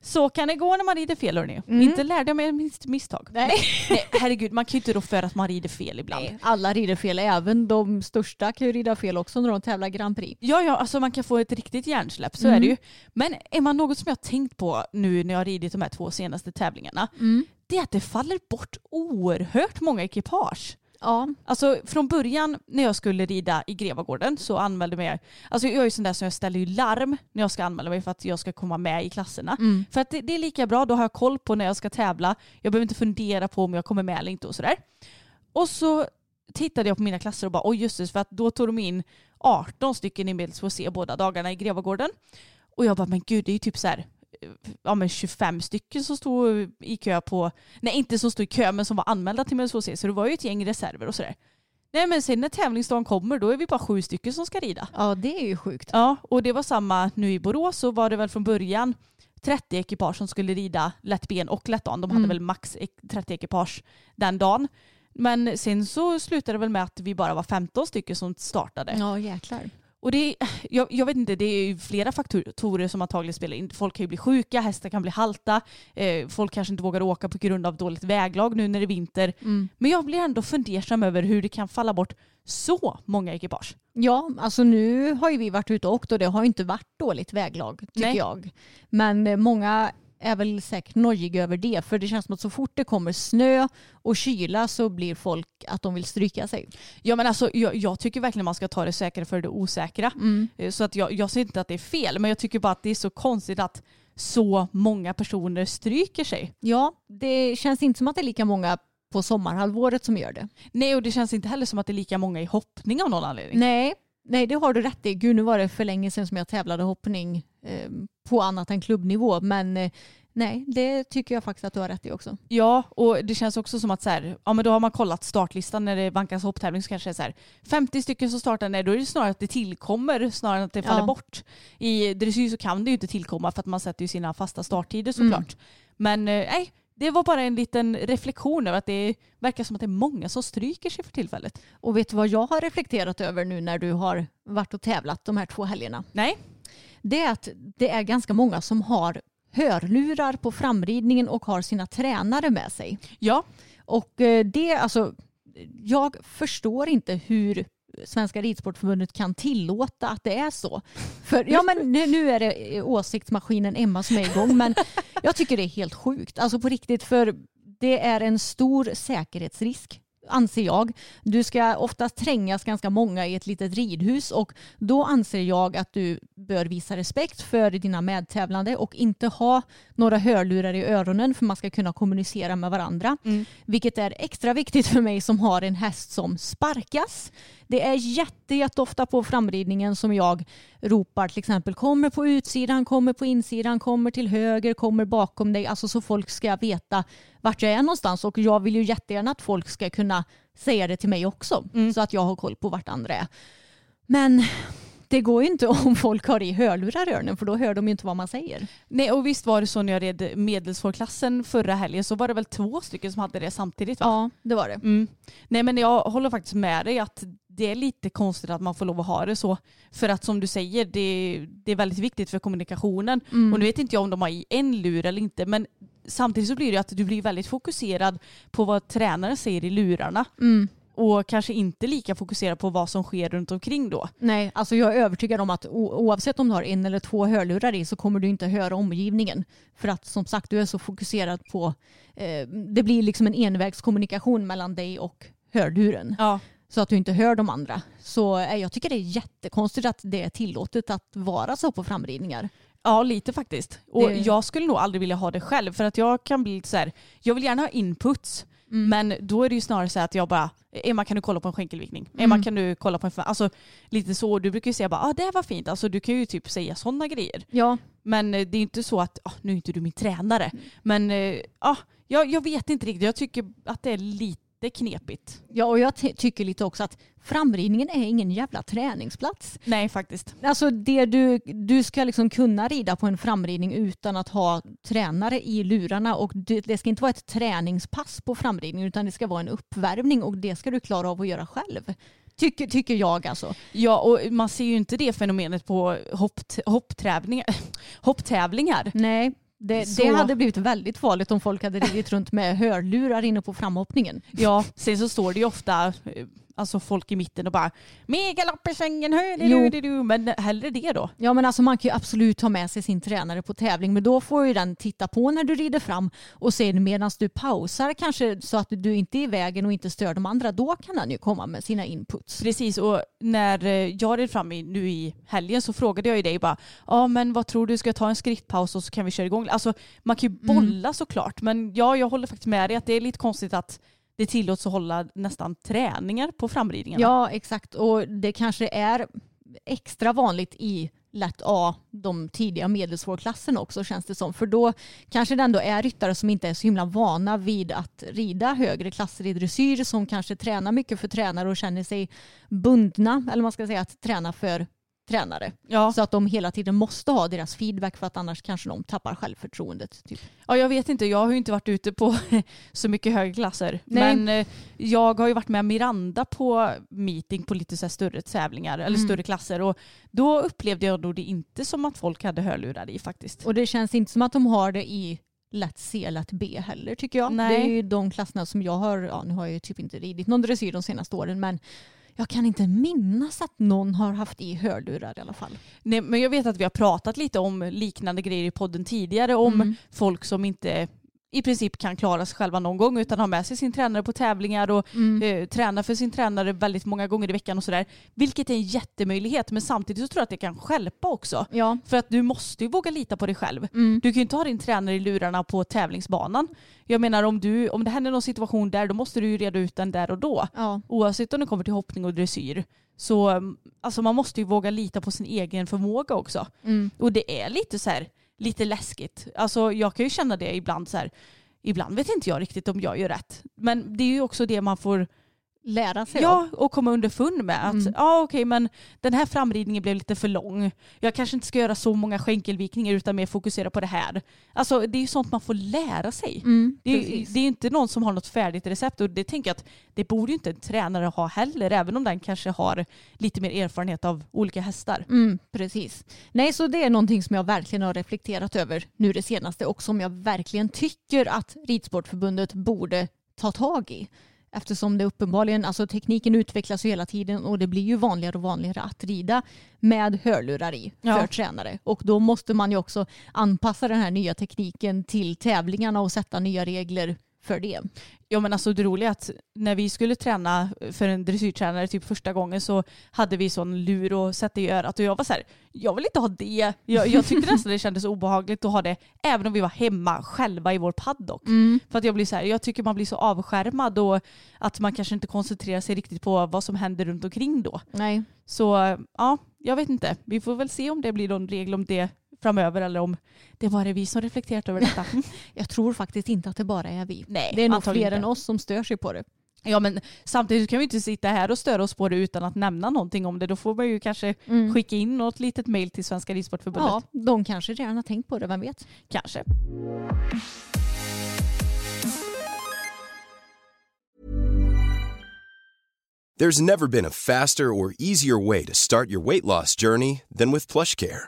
Så kan det gå när man rider fel hörni. Mm. Inte lärde jag mig mitt misstag. Nej. Nej, herregud, man kan ju inte rå för att man rider fel ibland. Nej, alla rider fel. Även de största kan ju rida fel också när de tävlar Grand Prix. Ja, ja, alltså man kan få ett riktigt hjärnsläpp, så Mm. är det ju. Men är man något som jag har tänkt på nu när jag har ridit de här två senaste tävlingarna, Mm. det är att det faller bort oerhört många ekipage. Ja. Alltså från början när jag skulle rida i Grevagården så anmälde mig, alltså jag är ju sån där som jag ställer ju larm när jag ska anmäla mig för att jag ska komma med i klasserna. Mm. För att det, det är lika bra, då har jag koll på när jag ska tävla. Jag behöver inte fundera på om jag kommer med eller inte och sådär. Och så tittade jag på mina klasser och bara oj just det, för att då tog de in 18 stycken för att se båda dagarna i Grevagården. Och jag bara men gud det är ju typ så här ja, men 25 stycken som stod i kö på, nej inte som stod i kö men som var anmälda till C så det var ju ett gäng reserver och sådär. Nej men sen när tävlingsdagen kommer då är vi bara sju stycken som ska rida. ja, det är ju sjukt. Ja, och det var samma nu i Borås så var det väl från början 30 ekipage som skulle rida lätt ben och lätt Dan. De hade Mm. väl max ek- 30 ekipage den dagen. Men sen så slutade det väl med att vi bara var 15 stycken som startade. Ja, jäklar. Och det är, jag, jag vet inte, det är ju flera faktorer som antagligen spelar in. Folk kan ju bli sjuka, hästar kan bli halta, eh, folk kanske inte vågar åka på grund av dåligt väglag nu när det är vinter. Mm. Men jag blir ändå fundersam över hur det kan falla bort så många ekipage. Ja, alltså nu har ju vi varit ute och åkt och det har ju inte varit dåligt väglag tycker Nej. jag. Men eh, många är väl säkert nojiga över det för det känns som att så fort det kommer snö och kyla så blir folk att de vill stryka sig. Ja men alltså jag, jag tycker verkligen man ska ta det säkra för det osäkra. Mm. Eh, Så att jag, jag säger inte att det är fel men jag tycker bara att det är så konstigt att så många personer stryker sig. Ja, det känns inte som att det är lika många på sommarhalvåret som gör det. Nej och det känns inte heller som att det är lika många i hoppning av någon anledning. Nej, nej, det har du rätt i. Gud, nu var det för länge sedan som jag tävlade hoppning på annat än klubbnivå. Men eh, Nej, det tycker jag faktiskt att du har rätt i också. Ja, och det känns också som att så här, ja men då har man kollat startlistan när det vankas hopptävling så kanske det är så här 50 stycken som startar, nej då är det snarare att det tillkommer snarare än att det faller Ja. bort. I dressyr så kan det ju inte tillkomma för att man sätter ju sina fasta starttider såklart. Men eh, nej, det var bara en liten reflektion över att det verkar som att det är många som stryker sig för tillfället. Och vet du vad jag har reflekterat över nu när du har varit och tävlat de här två helgerna? Nej, Det är att det är ganska många som har hörlurar på framridningen och har sina tränare med sig. ja, Och eh, det, alltså, jag förstår inte hur Svenska Ridsportförbundet kan tillåta att det är så. För, ja, men nu, är det eh, åsiktsmaskinen Emma som är igång, men jag tycker det är helt sjukt. Alltså på riktigt, för det är en stor säkerhetsrisk anser jag. Du ska oftast trängas ganska många i ett litet ridhus och då anser jag att du bör visa respekt för dina medtävlande och inte ha några hörlurar i öronen för man ska kunna kommunicera med varandra. Vilket är extra viktigt för mig som har en häst som sparkas. Det är jätte, jätteofta på framridningen som jag ropar till exempel kommer på utsidan, kommer på insidan, kommer till höger, kommer bakom dig. Alltså så folk ska veta vart jag är någonstans och jag vill ju jättegärna att folk ska kunna säga det till mig också så att jag har koll på vart andra är. Men det går ju inte om folk har i hörlurar i öronen för då hör de ju inte vad man säger. nej och visst var det så när jag red medelsvårklassen förra helgen så var det väl två stycken som hade det samtidigt va? Ja, det var det. Mm. Nej men jag håller faktiskt med dig att det är lite konstigt att man får lov att ha det så. För att som du säger, det, det är väldigt viktigt för kommunikationen. Och nu vet inte jag om de har i en lur eller inte men samtidigt så blir det att du blir väldigt fokuserad på vad tränaren säger i lurarna. Och kanske inte lika fokuserad på vad som sker runt omkring då. Nej, alltså jag är övertygad om att oavsett om du har en eller två hörlurar i så kommer du inte höra omgivningen. För att som sagt du är så fokuserad på, eh, det blir liksom en envägskommunikation mellan dig och hörluren. Ja. Så att du inte hör de andra. Så eh, jag tycker det är jättekonstigt att det är tillåtet att vara så på framridningar. Ja, lite faktiskt. Och Det- jag skulle nog aldrig vilja ha det själv för att jag kan bli lite så här, jag vill gärna ha inputs men då är det ju snarare så att jag bara, Emma kan du kolla på en skänkelvikning? Emma kan du kolla på en, alltså lite så, du brukar ju säga bara, ah, det var fint, alltså du kan ju typ säga sådana grejer. Ja, Men eh, det är inte så att, ah, nu är inte du min tränare, men eh, ah, jag, jag vet inte riktigt, jag tycker att det är lite knepigt. ja och jag ty- tycker lite också att framridningen är ingen jävla träningsplats. Nej faktiskt. Alltså det du, du ska liksom kunna rida på en framridning utan att ha tränare i lurarna och det, det ska inte vara ett träningspass på framridningen utan det ska vara en uppvärmning och det ska du klara av att göra själv. Tycker, tycker jag alltså. Ja och man ser ju inte det fenomenet på hopp, hopptävlingar. hopptävlingar. Nej, det, Så- det hade blivit väldigt farligt om folk hade ridit runt med hörlurar inne på framhoppningen. Ja, sen så står det ju ofta eh, alltså folk i mitten och bara megalopp i svängen, du, men hellre det då. Ja men alltså man kan ju absolut ta med sig sin tränare på tävling men då får ju den titta på när du rider fram och sen medan du pausar kanske så att du inte är i vägen och inte stör de andra då kan den ju komma med sina inputs. Precis, och när eh, jag red fram i, nu i helgen så frågade jag ju dig bara, ja men vad tror du, ska jag ta en skrittpaus och så kan vi köra igång? Alltså man kan ju bolla såklart, men ja, jag håller faktiskt med dig att det är lite konstigt att det tillåts att hålla nästan träningar på framridningarna. Ja exakt och det kanske är extra vanligt i lätt A, de tidiga medelsvårklassen också känns det som. För då kanske det ändå är ryttare som inte är så himla vana vid att rida högre klasser i dressyr som kanske tränar mycket för tränare och känner sig bundna, eller man ska säga att träna för tränare. Ja. Så att de hela tiden måste ha deras feedback för att annars kanske de tappar självförtroendet. Typ. Ja, jag vet inte. Jag har ju inte varit ute på så mycket högre klasser. Nej. Men eh, jag har ju varit med Miranda på meeting på lite så större tävlingar eller större klasser och då upplevde jag nog det inte som att folk hade hörlurar i faktiskt. Och det känns inte som att de har det i lätt C, lätt B heller tycker jag. Nej. Det är ju de klasserna som jag har, ja nu har jag ju typ inte ridit någon dressyr de senaste åren men jag kan inte minnas att någon har haft i hörlurar i alla fall. Nej, men jag vet att vi har pratat lite om liknande grejer i podden tidigare om folk som inte i princip kan klara sig själva någon gång utan har med sig sin tränare på tävlingar och eh, tränar för sin tränare väldigt många gånger i veckan och sådär. Vilket är en jättemöjlighet men samtidigt så tror jag att det kan skälpa också. Ja. För att du måste ju våga lita på dig själv. Mm. Du kan ju inte ha din tränare i lurarna på tävlingsbanan. Jag menar om, du, om det händer någon situation där då måste du ju reda ut den där och då. Ja. Oavsett om det kommer till hoppning och dressyr. Så um, alltså man måste ju våga lita på sin egen förmåga också. Mm. Och det är lite så här, lite läskigt. Alltså jag kan ju känna det ibland så här. Ibland vet inte jag riktigt om jag gör rätt. Men det är ju också det man får Lära sig Ja, och komma underfund med att Mm. ja, okej, men den här framridningen blev lite för lång. Jag kanske inte ska göra så många skänkelvikningar utan mer fokusera på det här. Alltså det är ju sånt man får lära sig. Mm, Det är, det är inte någon som har något färdigt recept och det tänker jag att det borde ju inte en tränare ha heller även om den kanske har lite mer erfarenhet av olika hästar. Mm, precis. Nej, så det är någonting som jag verkligen har reflekterat över nu det senaste och som jag verkligen tycker att Ridsportförbundet borde ta tag i. Eftersom det uppenbarligen, alltså tekniken utvecklas ju hela tiden och det blir ju vanligare och vanligare att rida med hörlurar i för Ja. tränare. Och då måste man ju också anpassa den här nya tekniken till tävlingarna och sätta nya regler för det. Ja men alltså det roliga är att när vi skulle träna för en dressyrtränare typ första gången så hade vi sån lur att sätta i örat och jag var så här, jag vill inte ha det. Jag, jag tyckte nästan det kändes obehagligt att ha det även om vi var hemma själva i vår paddock. För att jag blir så här, jag tycker man blir så avskärmad och att man kanske inte koncentrerar sig riktigt på vad som händer runt omkring då. Nej. Så ja, jag vet inte. Vi får väl se om det blir någon regel om det framöver eller om det bara är vi som reflekterat över detta. Jag tror faktiskt inte att det bara är vi. Nej, det är nog fler inte. än oss som stör sig på det. Ja men samtidigt kan vi inte sitta här och störa oss på det utan att nämna någonting om det. Då får man ju kanske skicka in något litet mail till Svenska Ridsportförbundet. Ja, de kanske redan har tänkt på det, vem vet? Kanske. There's never been a faster or easier way to start your weight loss journey than with PlushCare.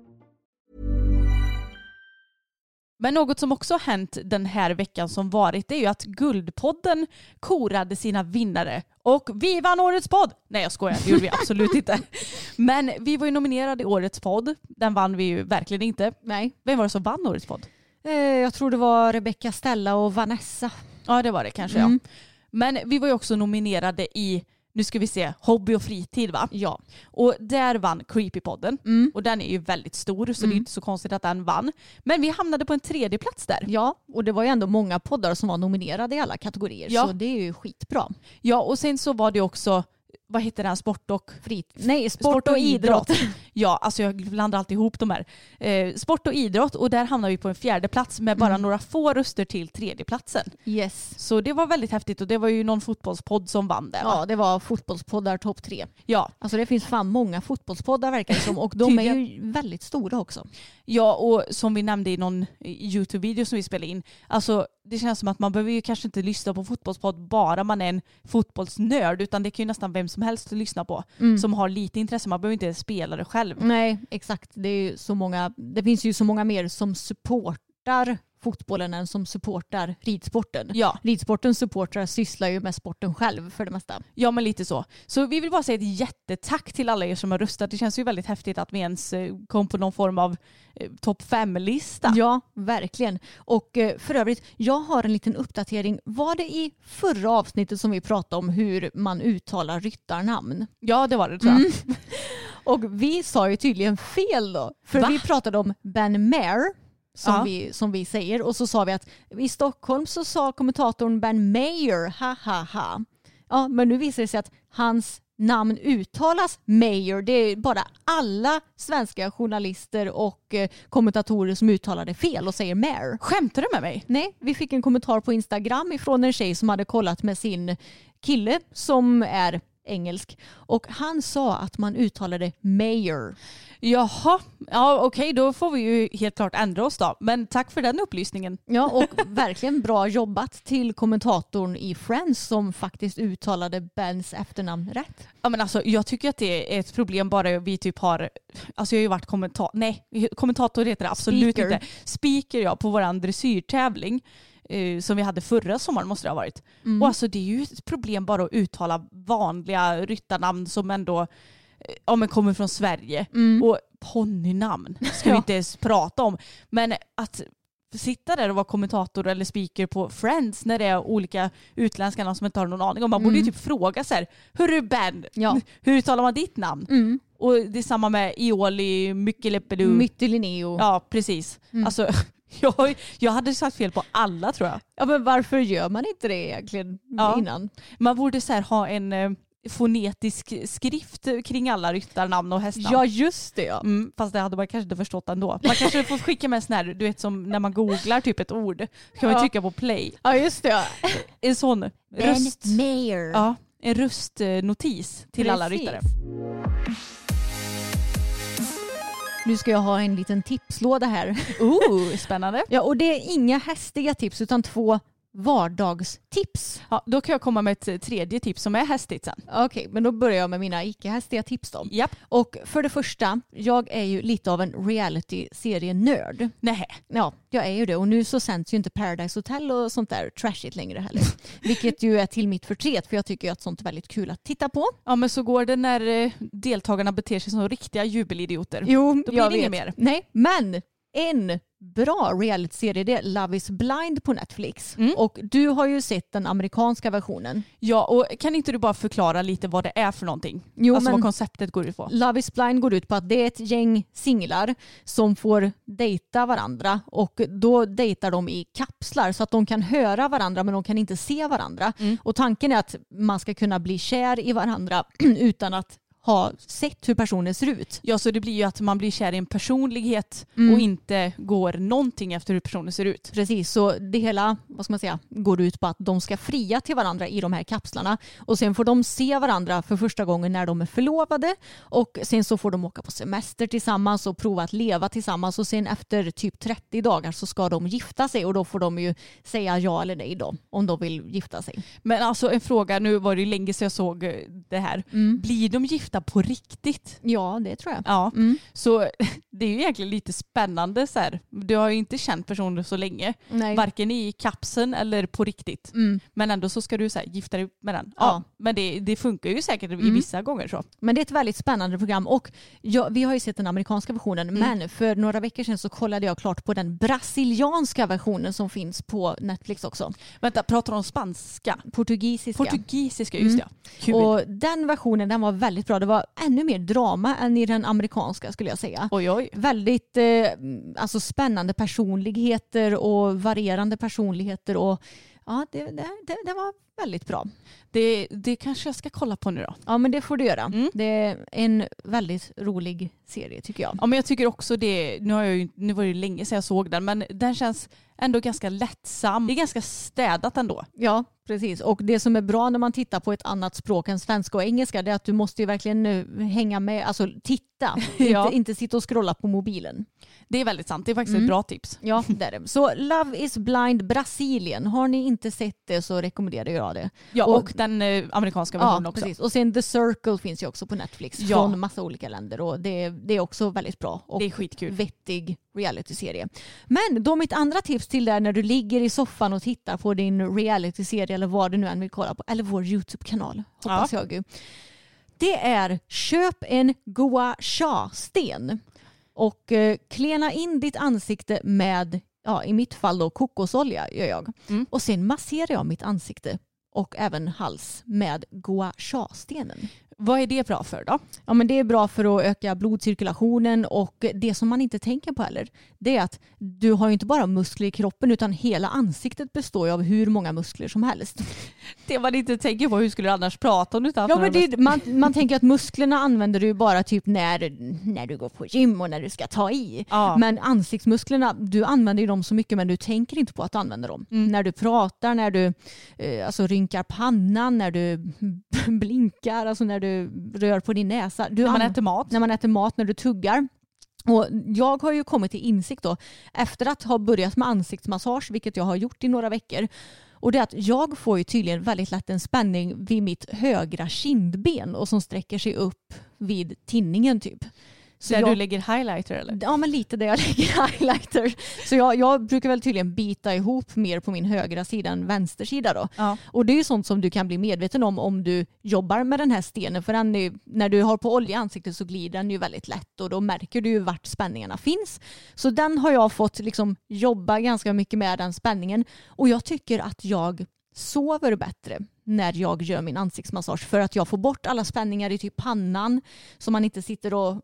Men något som också har hänt den här veckan som varit är ju att Guldpodden korade sina vinnare. Och vi vann årets podd! Nej jag skojar, det gjorde vi absolut inte. Men vi var ju nominerade i årets podd. Den vann vi ju verkligen inte. Nej. Vem var det som vann årets podd? Eh, jag tror det var Rebecca Stella och Vanessa. Ja det var det kanske Mm. ja. Men vi var ju också nominerade i, nu ska vi se, hobby och fritid va? Ja. Och där vann Creepypodden. Mm. Och den är ju väldigt stor så det är inte så konstigt att den vann. Men vi hamnade på en tredje plats där. Ja, och det var ju ändå många poddar som var nominerade i alla kategorier. Ja. Så det är ju skitbra. Ja och sen så var det också, vad heter den, sport och Frit. Nej, sport, och idrott. Ja, alltså jag blandar alltid ihop de här. Eh, sport och idrott och där hamnar vi på en fjärde plats med bara Mm. några få röster till tredjeplatsen. Yes. Så det var väldigt häftigt och det var ju någon fotbollspodd som vann där. va? Ja, det var fotbollspoddar topp tre. Ja. Alltså det finns fan många fotbollspoddar verkar det som och de är ju väldigt stora också. Ja, och som vi nämnde i någon YouTube-video som vi spelade in, alltså det känns som att man behöver ju kanske inte lyssna på fotbollspodd bara man är en fotbollsnörd utan det kan ju nästan vem som helst lyssna på Mm. som har lite intresse. Man behöver inte spela det själv. Nej, exakt. Det, är ju så många, det finns ju så många mer som supportar fotbollen än som supportar ridsporten. Ja. Ridsportens supportrar sysslar ju med sporten själv för det mesta. Ja men lite så. Så vi vill bara säga ett jättetack till alla er som har röstat. Det känns ju väldigt häftigt att vi ens eh, kom på någon form av eh, topp fem-lista. Ja, verkligen. Och eh, för övrigt, jag har en liten uppdatering. Var det i förra avsnittet som vi pratade om hur man uttalar ryttarnamn? Ja det var det tror jag. Mm. Och vi sa ju tydligen fel då. För Va? vi pratade om Ben Mayer. Som, Ja. vi, som vi säger och så sa vi att i Stockholm så sa kommentatorn Ben Mayer ha ha ha. Ja men nu visar det sig att hans namn uttalas Mayer. Det är bara alla svenska journalister och eh, kommentatorer som uttalar det fel och säger Mayer. Skämtar du med mig? Nej, vi fick en kommentar på Instagram ifrån en tjej som hade kollat med sin kille som är engelsk. Och han sa att man uttalade mayor. Jaha, ja okej då får vi ju helt klart ändra oss då. Men tack för den upplysningen. Ja, och verkligen bra jobbat till kommentatorn i Friends som faktiskt uttalade Bens efternamn rätt. Ja, men alltså, jag tycker att det är ett problem bara vi typ har, alltså jag har ju varit kommentator, nej kommentator heter det absolut Speaker. inte. Speaker ja, på vår dressyrtävling eh, som vi hade förra sommaren måste det ha varit. Mm. Och alltså det är ju ett problem bara att uttala vanliga ryttarnamn som ändå ja, men kommer från Sverige. Mm. Och ponnynamn ska vi Ja. inte ens prata om. Men att sitta där och vara kommentator eller speaker på Friends när det är olika utländska namn som inte har någon aning om. Man borde ju typ fråga så här, hörru Ben, Ja. hur uttalar man ditt namn? Mm. Och det är samma med Ioli, Mykkeleppelu. Myttelineo. Ja. Ja, precis. Alltså, jag, jag hade sagt fel på alla tror jag. men varför gör man inte det egentligen Ja. innan? Man borde så här, ha en eh, fonetisk skrift kring alla ryttarnamn och hästnamn. Ja just det ja. Mm, fast det hade man kanske inte förstått ändå. Man kanske får skicka med sån här, du vet som när man googlar typ ett ord. kan man Ja. trycka på play. Ja just det ja. En sån röst, mayor. ja, en röstnotis till alla Precis. ryttare. Nu ska jag ha en liten tipslåda här. Oh, spännande. Ja, och det är inga hästiga tips utan två vardagstips. Ja, då kan jag komma med ett tredje tips som är hästigt sen. Okej, men då börjar jag med mina icke-hästiga tips då. Japp. Och för det första, jag är ju lite av en reality-serienörd. Nej. Ja, jag är ju det. Och nu så sänds ju inte Paradise Hotel och sånt där trashigt längre heller. Vilket ju är till mitt förtret för jag tycker ju att sånt är väldigt kul att titta på. Ja men så går det när eh, deltagarna beter sig som riktiga jubelidioter. Jo, Då blir jag det inget vet. mer. Nej, men en bra realityserie det är Love is blind på Netflix. Mm. Och du har ju sett den amerikanska versionen. Ja och kan inte du bara förklara lite vad det är för någonting? Jo, alltså vad konceptet går ut på. Love is blind går ut på att det är ett gäng singlar som får dejta varandra och då dejtar de i kapslar så att de kan höra varandra men de kan inte se varandra. Och tanken är att man ska kunna bli kär i varandra utan att ha sett hur personen ser ut. Ja så det blir ju att man blir kär i en personlighet Mm. och inte går någonting efter hur personen ser ut. Precis, så det hela vad ska man säga, går ut på att de ska fria till varandra i de här kapslarna och sen får de se varandra för första gången när de är förlovade och sen så får de åka på semester tillsammans och prova att leva tillsammans och sen efter typ 30 dagar så ska de gifta sig och då får de ju säga ja eller nej då om de vill gifta sig. Men alltså en fråga, nu var det ju länge sedan jag såg eh, det här. Mm. Blir de gifta på riktigt? Ja, det tror jag. Ja, Mm. så det är ju egentligen lite spännande så här. Du har ju inte känt personen så länge. Nej. Varken i kapseln eller på riktigt. Mm. Men ändå så ska du så här, gifta dig med den. Ja, Ja. men det, det funkar ju säkert i Mm. vissa gånger så. Men det är ett väldigt spännande program och ja, vi har ju sett den amerikanska versionen Mm. men för några veckor sedan så kollade jag klart på den brasilianska versionen som finns på Netflix också. Vänta, pratar de spanska? Portugisiska. Portugisiska, just Mm. ja. Kul. Och den versionen den var väldigt bra. Det var ännu mer drama än i den amerikanska skulle jag säga. Oj, oj. Väldigt eh, alltså spännande personligheter och varierande personligheter. Och, ja, det, det, det, det var väldigt bra. Det, det kanske jag ska kolla på nu då. Ja men det får du göra. Mm. Det är en väldigt rolig serie tycker jag. Ja, men jag tycker också det, nu, har jag ju, nu var det ju länge sedan jag såg den, men den känns ändå ganska lättsam. Det är ganska städat ändå. Ja, precis. Och det som är bra när man tittar på ett annat språk än svenska och engelska det är att du måste ju verkligen hänga med, alltså titta. Ja. inte, inte sitta och scrolla på mobilen. Det är väldigt sant, det är faktiskt Mm. ett bra tips. Ja, det är det. Så Love is blind Brasilien. Har ni inte sett det så rekommenderar jag det. Ja, Och- och, den eh, amerikanska versionen Ja, också. precis. Och sen The Circle finns ju också på Netflix Ja. från massa olika länder och det, det är också väldigt bra och Det är skitkul. vettig realityserie. Men då mitt andra tips till dig när du ligger i soffan och tittar på din realityserie eller vad du nu än vill kolla på, eller vår YouTube-kanal hoppas jag ju. Det är köp en gua sha-sten och eh, klena in ditt ansikte med, ja i mitt fall då kokosolja gör jag. Mm. Och sen masserar jag mitt ansikte och även hals med gua sha-stenen. Vad är det bra för då? Ja, men det är bra för att öka blodcirkulationen och det som man inte tänker på heller det är att du har ju inte bara muskler i kroppen utan hela ansiktet består ju av hur många muskler som helst. Det man inte tänker på, hur skulle du annars prata om du inte haft Ja, men det, man, man tänker att musklerna använder du bara typ när, när du går på gym och när du ska ta i. Ja. Men ansiktsmusklerna, du använder ju dem så mycket men du tänker inte på att du använder dem. Mm. När du pratar, när du eh, alltså, rynkar pannan, när du blinkar, alltså när du rör på din näsa. Du När man an- äter mat. När man äter mat, när du tuggar. Och jag har ju kommit till insikt då efter att ha börjat med ansiktsmassage, vilket jag har gjort i några veckor. Och det är att jag får ju tydligen väldigt lätt en spänning vid mitt högra kindben och som sträcker sig upp vid tinningen typ. Så Där jag, du lägger highlighter eller? Ja men lite där jag lägger highlighter. Så jag, jag brukar väl tydligen bita ihop mer på min högra sida än vänster sida då. Ja. Och det är ju sånt som du kan bli medveten om om du jobbar med den här stenen. För den är, när du har på olja i ansiktet så glider den ju väldigt lätt och då märker du ju vart spänningarna finns. Så den har jag fått liksom jobba ganska mycket med den spänningen. Och jag tycker att jag sover bättre när jag gör min ansiktsmassage för att jag får bort alla spänningar i typ pannan så man inte sitter och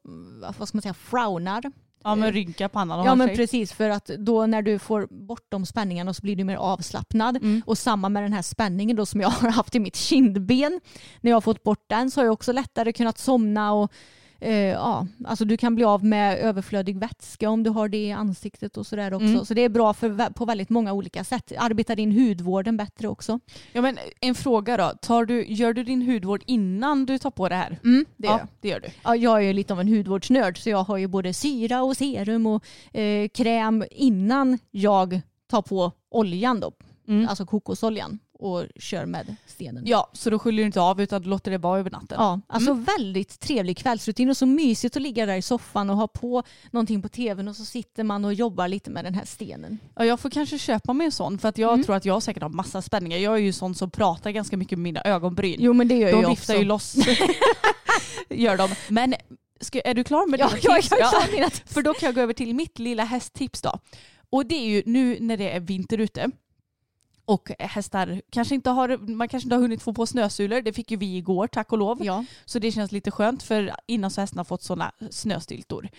vad ska man säga, frownar. Ja men rynka pannan och Ja men sig. precis för att då när du får bort de spänningarna så blir du mer avslappnad. Mm. Och samma med den här spänningen då som jag har haft i mitt kindben. När jag har fått bort den så har jag också lättare kunnat somna och eh, ja, alltså du kan bli av med överflödig vätska om du har det i ansiktet och sådär också. Mm. Så det är bra för, på väldigt många olika sätt. Arbetar in hudvården bättre också. Ja men en fråga då, Tar du, gör du din hudvård innan du tar på det här? Mm, det gör ja, jag. det gör du. Ja, jag är ju lite av en hudvårdsnörd så jag har ju både syra och serum och eh, kräm innan jag tar på oljan då. Mm. Alltså kokosoljan och kör med stenen. Ja, så då sköljer du inte av utan du låter det vara över natten? Ja, alltså väldigt trevlig kvällsrutin och så mysigt att ligga där i soffan och ha på någonting på tvn och så sitter man och jobbar lite med den här stenen. Ja, jag får kanske köpa mig en sån för att jag Mm. tror att jag säkert har massa spänningar. Jag är ju sån som pratar ganska mycket med mina ögonbryn. Jo men det gör de jag viftar också. ju loss. Gör de. Men ska, är du klar med Ja, dina jag är tips? klar med mina tips. För då kan jag gå över till mitt lilla hästtips då. Och det är ju nu när det är vinter ute och hästar kanske inte har, man kanske inte har hunnit få på snösulor. Det fick ju vi igår tack och lov. Ja. Så det känns lite skönt för innan så har hästarna fått sådana snöstyltor.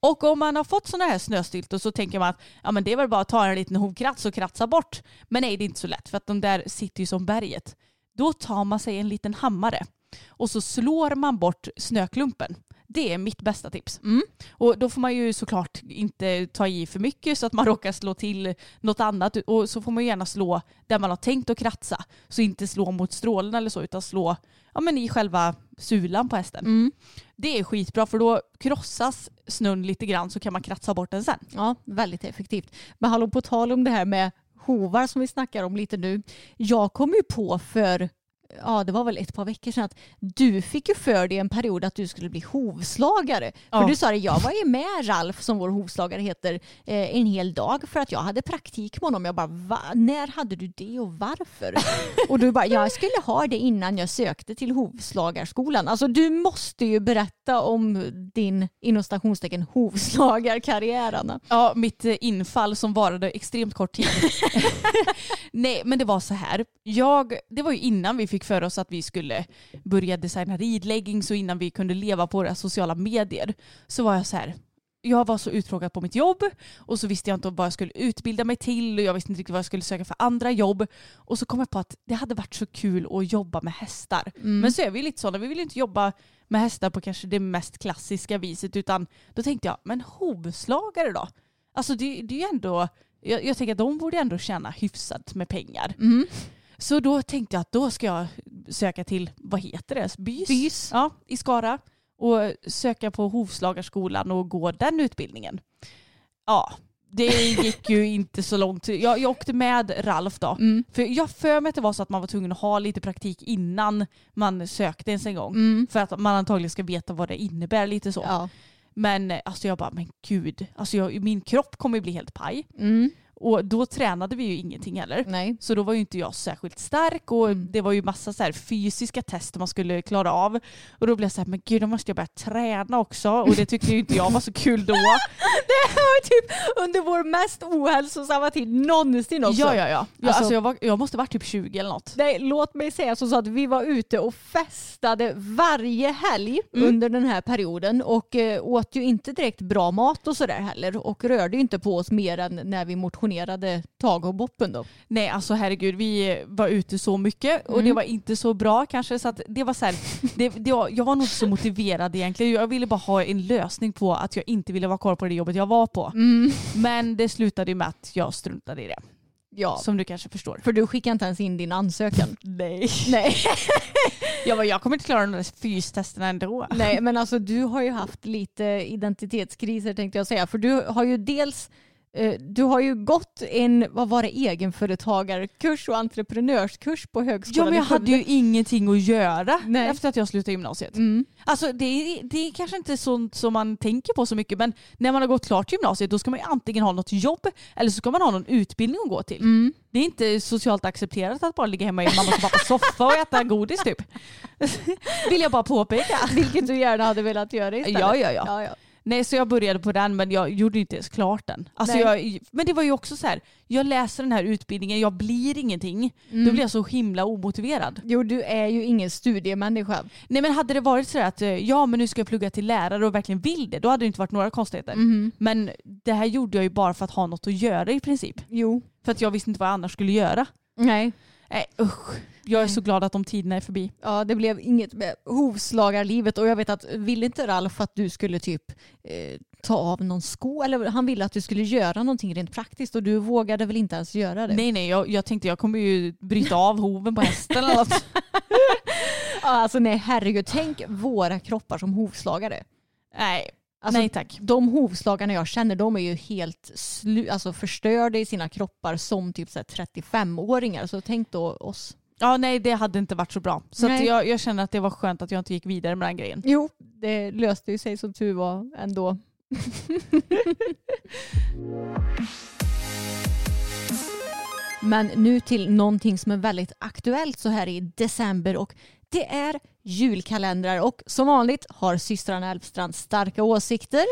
Och om man har fått sådana här snöstyltor så tänker man att ja, men det är väl bara att ta en liten hovkrats och kratsa bort. Men nej, det är inte så lätt för att de där sitter ju som berget. Då tar man sig en liten hammare och så slår man bort snöklumpen. Det är mitt bästa tips. Mm. Och då får man ju såklart inte ta i för mycket så att man råkar slå till något annat. Och så får man gärna slå där man har tänkt att kratsa. Så inte slå mot strålen eller så utan slå ja, men i själva sulan på hästen. Mm. Det är skitbra för då krossas snön lite grann så kan man kratsa bort den sen. Ja, väldigt effektivt. Men hallå, på tal om det här med hovar som vi snackar om lite nu. Jag kom ju på för Ja, det var väl ett par veckor sedan att du fick ju för dig en period att du skulle bli hovslagare. Ja. För du sa det, jag var ju med Ralf som vår hovslagare heter eh, en hel dag för att jag hade praktik med honom. Jag bara, Va? när hade du det och varför? och du bara, jag skulle ha det innan jag sökte till hovslagarskolan. Alltså du måste ju berätta om din inom stationstecken hovslagarkarriär Anna. Ja, mitt eh, infall som varade extremt kort tid. Nej, men det var så här. Jag, det var ju innan vi fick för oss att vi skulle börja designa ridleggings och innan vi kunde leva på våra sociala medier. Så var jag så här. Jag var så uttråkad på mitt jobb och så visste jag inte vad jag skulle utbilda mig till och jag visste inte riktigt vad jag skulle söka för andra jobb. Och så kom jag på att det hade varit så kul att jobba med hästar. Men så är vi lite sådana, vi vill inte jobba med hästar på kanske det mest klassiska viset utan då tänkte jag, men hovslagare då? Alltså det, det är ju ändå, jag, jag tänker att de borde ändå tjäna hyfsat med pengar. Mm. Så då tänkte jag att då ska jag söka till, vad heter det, Bys? Bys. Ja, i Skara. Och söka på hovslagarskolan och gå den utbildningen. Ja, det gick ju inte så långt. Jag, jag åkte med Ralf då. Mm. För jag för mig att det var så att man var tvungen att ha lite praktik innan man sökte ens en gång. Mm. För att man antagligen ska veta vad det innebär lite så. Ja. Men alltså jag bara, men gud, alltså jag, min kropp kommer bli helt paj. Mm. Och då tränade vi ju ingenting heller. Nej. Så då var ju inte jag särskilt stark och Mm. det var ju massa så fysiska tester man skulle klara av. Och då blev jag så här, men gud då måste jag börja träna också. Och det tyckte ju inte jag var så kul då. Det var typ under vår mest ohälsosamma tid någonsin också. Ja, ja, ja. ja Alltså- alltså, jag, var, jag måste varit typ 20 eller något. Nej, låt mig säga så, så att vi var ute och festade varje helg Mm. under den här perioden och eh, åt ju inte direkt bra mat och sådär heller och rörde ju inte på oss mer än när vi motionerade tag och boppen då. Nej alltså herregud vi var ute så mycket och Mm. det var inte så bra kanske så att det var så här, det, det, var- jag var nog inte så motiverad egentligen. Jag ville bara ha en lösning på att jag inte ville vara kvar på det jobbet jag var på. Mm. Men det slutade ju med att jag struntade i det. Ja, Som du kanske förstår. för du skickade inte ens in din ansökan. Nej. Nej. Jag, bara, jag kommer inte klara de där fystesterna ändå. Nej, men alltså du har ju haft lite identitetskriser tänkte jag säga. För du har ju dels du har ju gått en, vad var det, egenföretagarkurs och entreprenörskurs på högskolan Ja men jag hade ju ingenting att göra Nej. efter att jag slutade gymnasiet. Mm. Alltså det är, det är kanske inte sånt som man tänker på så mycket men när man har gått klart gymnasiet då ska man ju antingen ha något jobb eller så ska man ha någon utbildning att gå till. Mm. Det är inte socialt accepterat att bara ligga hemma i mammas och pappas soffa och äta godis typ. Vill jag bara påpeka. Vilket du gärna hade velat göra istället. Ja, ja, ja. ja, ja. Nej så jag började på den men jag gjorde inte ens klart den. Alltså jag, men det var ju också så här, jag läser den här utbildningen, jag blir ingenting. Mm. Då blir jag så himla omotiverad. Jo, du är ju ingen studiemänniska. Nej men hade det varit så att eh, ja men nu ska jag plugga till lärare och verkligen vill det, då hade det inte varit några konstigheter. Mhm. Men det här gjorde jag ju bara för att ha något att göra i princip. Jo. För att jag visste inte vad jag annars skulle göra. Nej. Nej usch. Jag är så glad att de tiderna är förbi. Ja, det blev inget med hovslagarlivet och jag vet att ville inte Ralf att du skulle typ eh, ta av någon sko eller han ville att du skulle göra någonting rent praktiskt och du vågade väl inte ens göra det? Nej nej, jag, jag tänkte jag kommer ju bryta av hoven på hästen eller något. Alltså nej herregud, tänk våra kroppar som hovslagare. Nej, Alltså, nej tack. De hovslagarna jag känner de är ju helt slu- alltså förstörda i sina kroppar som typ så här 35-åringar. Så tänk då oss. Ja nej det hade inte varit så bra. Så jag, jag känner att det var skönt att jag inte gick vidare med den grejen. Jo, det löste ju sig som tur var ändå. Men nu till någonting som är väldigt aktuellt så här i december och det är julkalendrar och som vanligt har systrarna Elfstrand starka åsikter.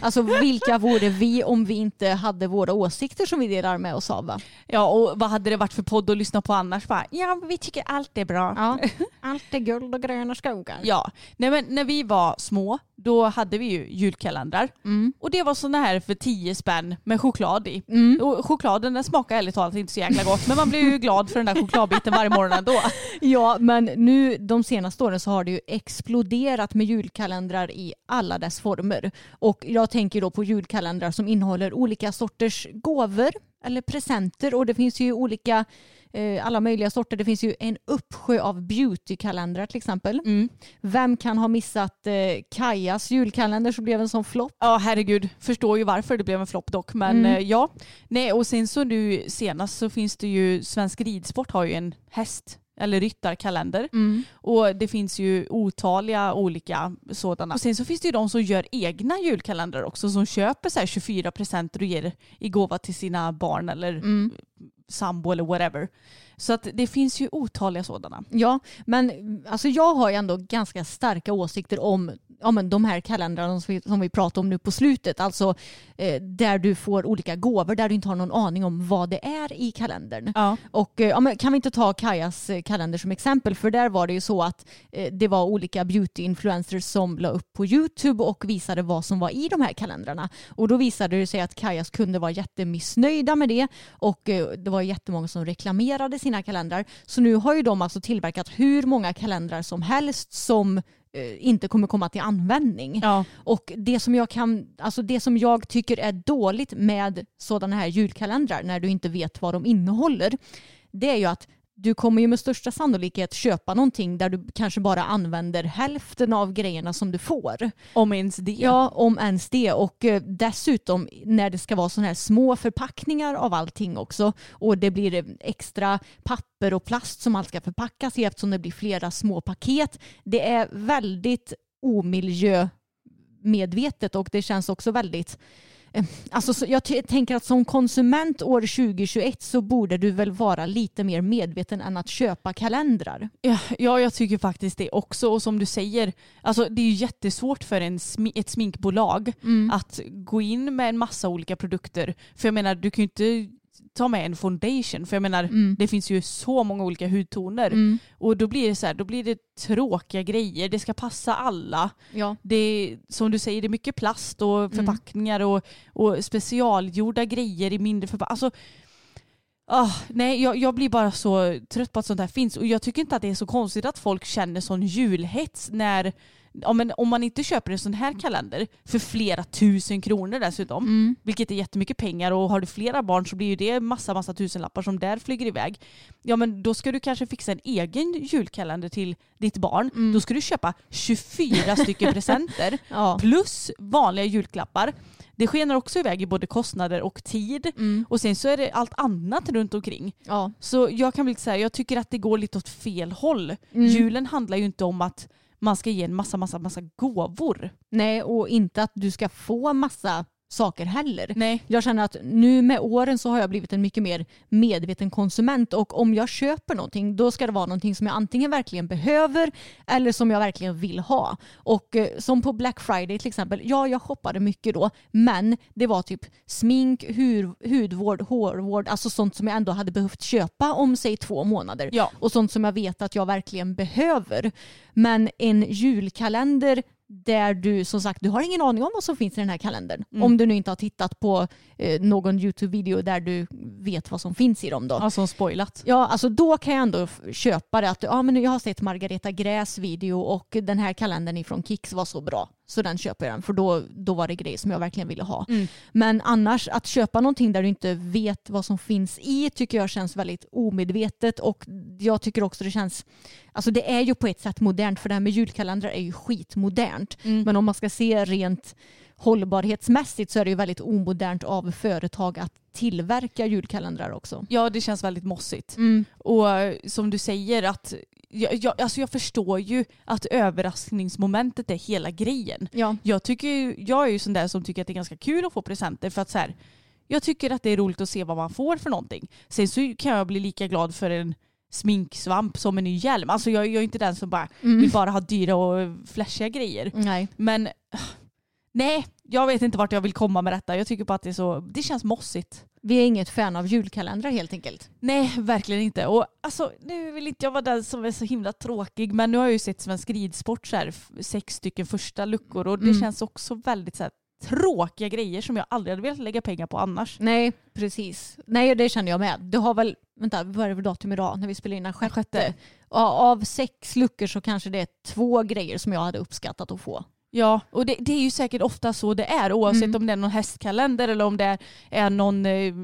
Alltså vilka vore vi om vi inte hade våra åsikter som vi delar med oss av? Va? Ja och vad hade det varit för podd att lyssna på annars? Bara, ja vi tycker allt är bra. Ja, allt är guld och gröna skogar. Ja, nej men när vi var små då hade vi ju julkalendrar. Mm. Och det var sådana här för 10 spänn med choklad i. Mm. Och chokladen den smakar ärligt talat inte så jäkla gott men man blir ju glad för den där chokladbiten varje morgon ändå. Ja, men nu de senaste åren så har det ju exploderat med julkalendrar i alla dess former. Och jag tänker då på julkalendrar som innehåller olika sorters gåvor eller presenter och det finns ju olika eh, alla möjliga sorter. Det finns ju en uppsjö av beautykalendrar till exempel. Mm. Vem kan ha missat eh, Kajas julkalender som blev en sån flopp? Ja herregud, förstår ju varför det blev en flopp dock. Men Mm. eh, ja, nej och sen så nu senast så finns det ju, Svensk Ridsport har ju en häst eller ryttarkalender. Mm. Och det finns ju otaliga olika sådana. Och sen så finns det ju de som gör egna julkalendrar också som köper så här 24 presenter och ger i gåva till sina barn eller Mm. sambo eller whatever. Så att det finns ju otaliga sådana. Ja, men alltså jag har ju ändå ganska starka åsikter om ja, men de här kalendrarna som vi, som vi pratade om nu på slutet. Alltså eh, där du får olika gåvor där du inte har någon aning om vad det är i kalendern. Ja. Och eh, ja, men kan vi inte ta Kajas eh, kalender som exempel? För där var det ju så att eh, det var olika beauty-influencers som la upp på YouTube och visade vad som var i de här kalendrarna. Och då visade det sig att Kajas kunder var jättemissnöjda med det och eh, det var jättemånga som reklamerade sina kalendrar. Så nu har ju de alltså tillverkat hur många kalendrar som helst som eh, inte kommer komma till användning. Ja. Och det som, jag kan, alltså det som jag tycker är dåligt med sådana här julkalendrar när du inte vet vad de innehåller det är ju att du kommer ju med största sannolikhet köpa någonting där du kanske bara använder hälften av grejerna som du får. Om ens det. Ja, om ens det. Och eh, dessutom när det ska vara sådana här små förpackningar av allting också och det blir eh, extra papper och plast som allt ska förpackas i eftersom det blir flera små paket. Det är väldigt omiljömedvetet och det känns också väldigt Alltså, så jag tänker att som konsument år 2021 så borde du väl vara lite mer medveten än att köpa kalendrar. Ja, ja, jag tycker faktiskt det också. Och som du säger, alltså, det är ju jättesvårt för en ett sminkbolag att gå in med en massa olika produkter. För jag menar, du kan ju inte ta med en foundation. För jag menar, det finns ju så många olika hudtoner. Och då blir det så här, då blir det tråkiga grejer. Det ska passa alla. Ja. Det som du säger, det är mycket plast och förpackningar och, och specialgjorda grejer i mindre förpackningar. Alltså, ah, nej, jag, jag blir bara så trött på att sånt här finns. Och jag tycker inte att det är så konstigt att folk känner sån julhets när Ja, men om man inte köper en sån här kalender för flera tusen kronor dessutom, vilket är jättemycket pengar och har du flera barn så blir ju det massa, massa tusenlappar som där flyger iväg. Ja men då ska du kanske fixa en egen julkalender till ditt barn. Då ska du köpa 24 stycken presenter Ja. plus vanliga julklappar. Det skenar också iväg i både kostnader och tid. Och sen så är det allt annat runt omkring. Ja. Så jag kan väl säga, jag tycker att det går lite åt fel håll. Julen handlar ju inte om att man ska ge en massa, massa, massa gåvor. Nej, och inte att du ska få massa saker heller. Nej. Jag känner att nu med åren så har jag blivit en mycket mer medveten konsument och om jag köper någonting då ska det vara någonting som jag antingen verkligen behöver eller som jag verkligen vill ha. Och eh, som på Black Friday till exempel, ja jag shoppade mycket då men det var typ smink, hud, hudvård, hårvård, alltså sånt som jag ändå hade behövt köpa om säg två månader. Ja. Och sånt som jag vet att jag verkligen behöver. Men en julkalender där du som sagt du har ingen aning om vad som finns i den här kalendern. Om du nu inte har tittat på eh, någon YouTube-video där du vet vad som finns i dem då. Alltså spoilat. Ja, alltså då kan jag ändå köpa det att ja, men jag har sett Margareta Gräs video och den här kalendern ifrån Kicks var så bra. Så den köper jag den för då, då var det grejer som jag verkligen ville ha. Men annars att köpa någonting där du inte vet vad som finns i tycker jag känns väldigt omedvetet och jag tycker också det känns, alltså det är ju på ett sätt modernt för det här med julkalendrar är ju skitmodernt. Men om man ska se rent hållbarhetsmässigt så är det ju väldigt omodernt av företag att tillverka julkalendrar också. Ja, det känns väldigt mossigt. Mm. Och eh, som du säger att jag, jag, alltså jag förstår ju att överraskningsmomentet är hela grejen. Ja. Jag, tycker ju, jag är ju sån där som tycker att det är ganska kul att få presenter för att så här, jag tycker att det är roligt att se vad man får för någonting. Sen så kan jag bli lika glad för en sminksvamp som en ny hjälm. Alltså jag, jag är inte den som bara vill bara ha dyra och flashiga grejer. Nej. Men nej, jag vet inte vart jag vill komma med detta. Jag tycker bara att det är så, det känns mossigt. Vi är inget fan av julkalendrar helt enkelt. Nej, verkligen inte. Och alltså, nu vill inte jag vara den som är så himla tråkig, men nu har jag ju sett Svensk Ridsport så här, sex stycken första luckor och det känns också väldigt så här, tråkiga grejer som jag aldrig hade velat lägga pengar på annars. Nej, precis. Nej, det känner jag med. Du har väl, vänta, vad är det för datum idag när vi spelar in den sjätte? sjätte. Av sex luckor så kanske det är två grejer som jag hade uppskattat att få. Ja, och det, det är ju säkert ofta så det är oavsett Mm. om det är någon hästkalender eller om det är, någon eh,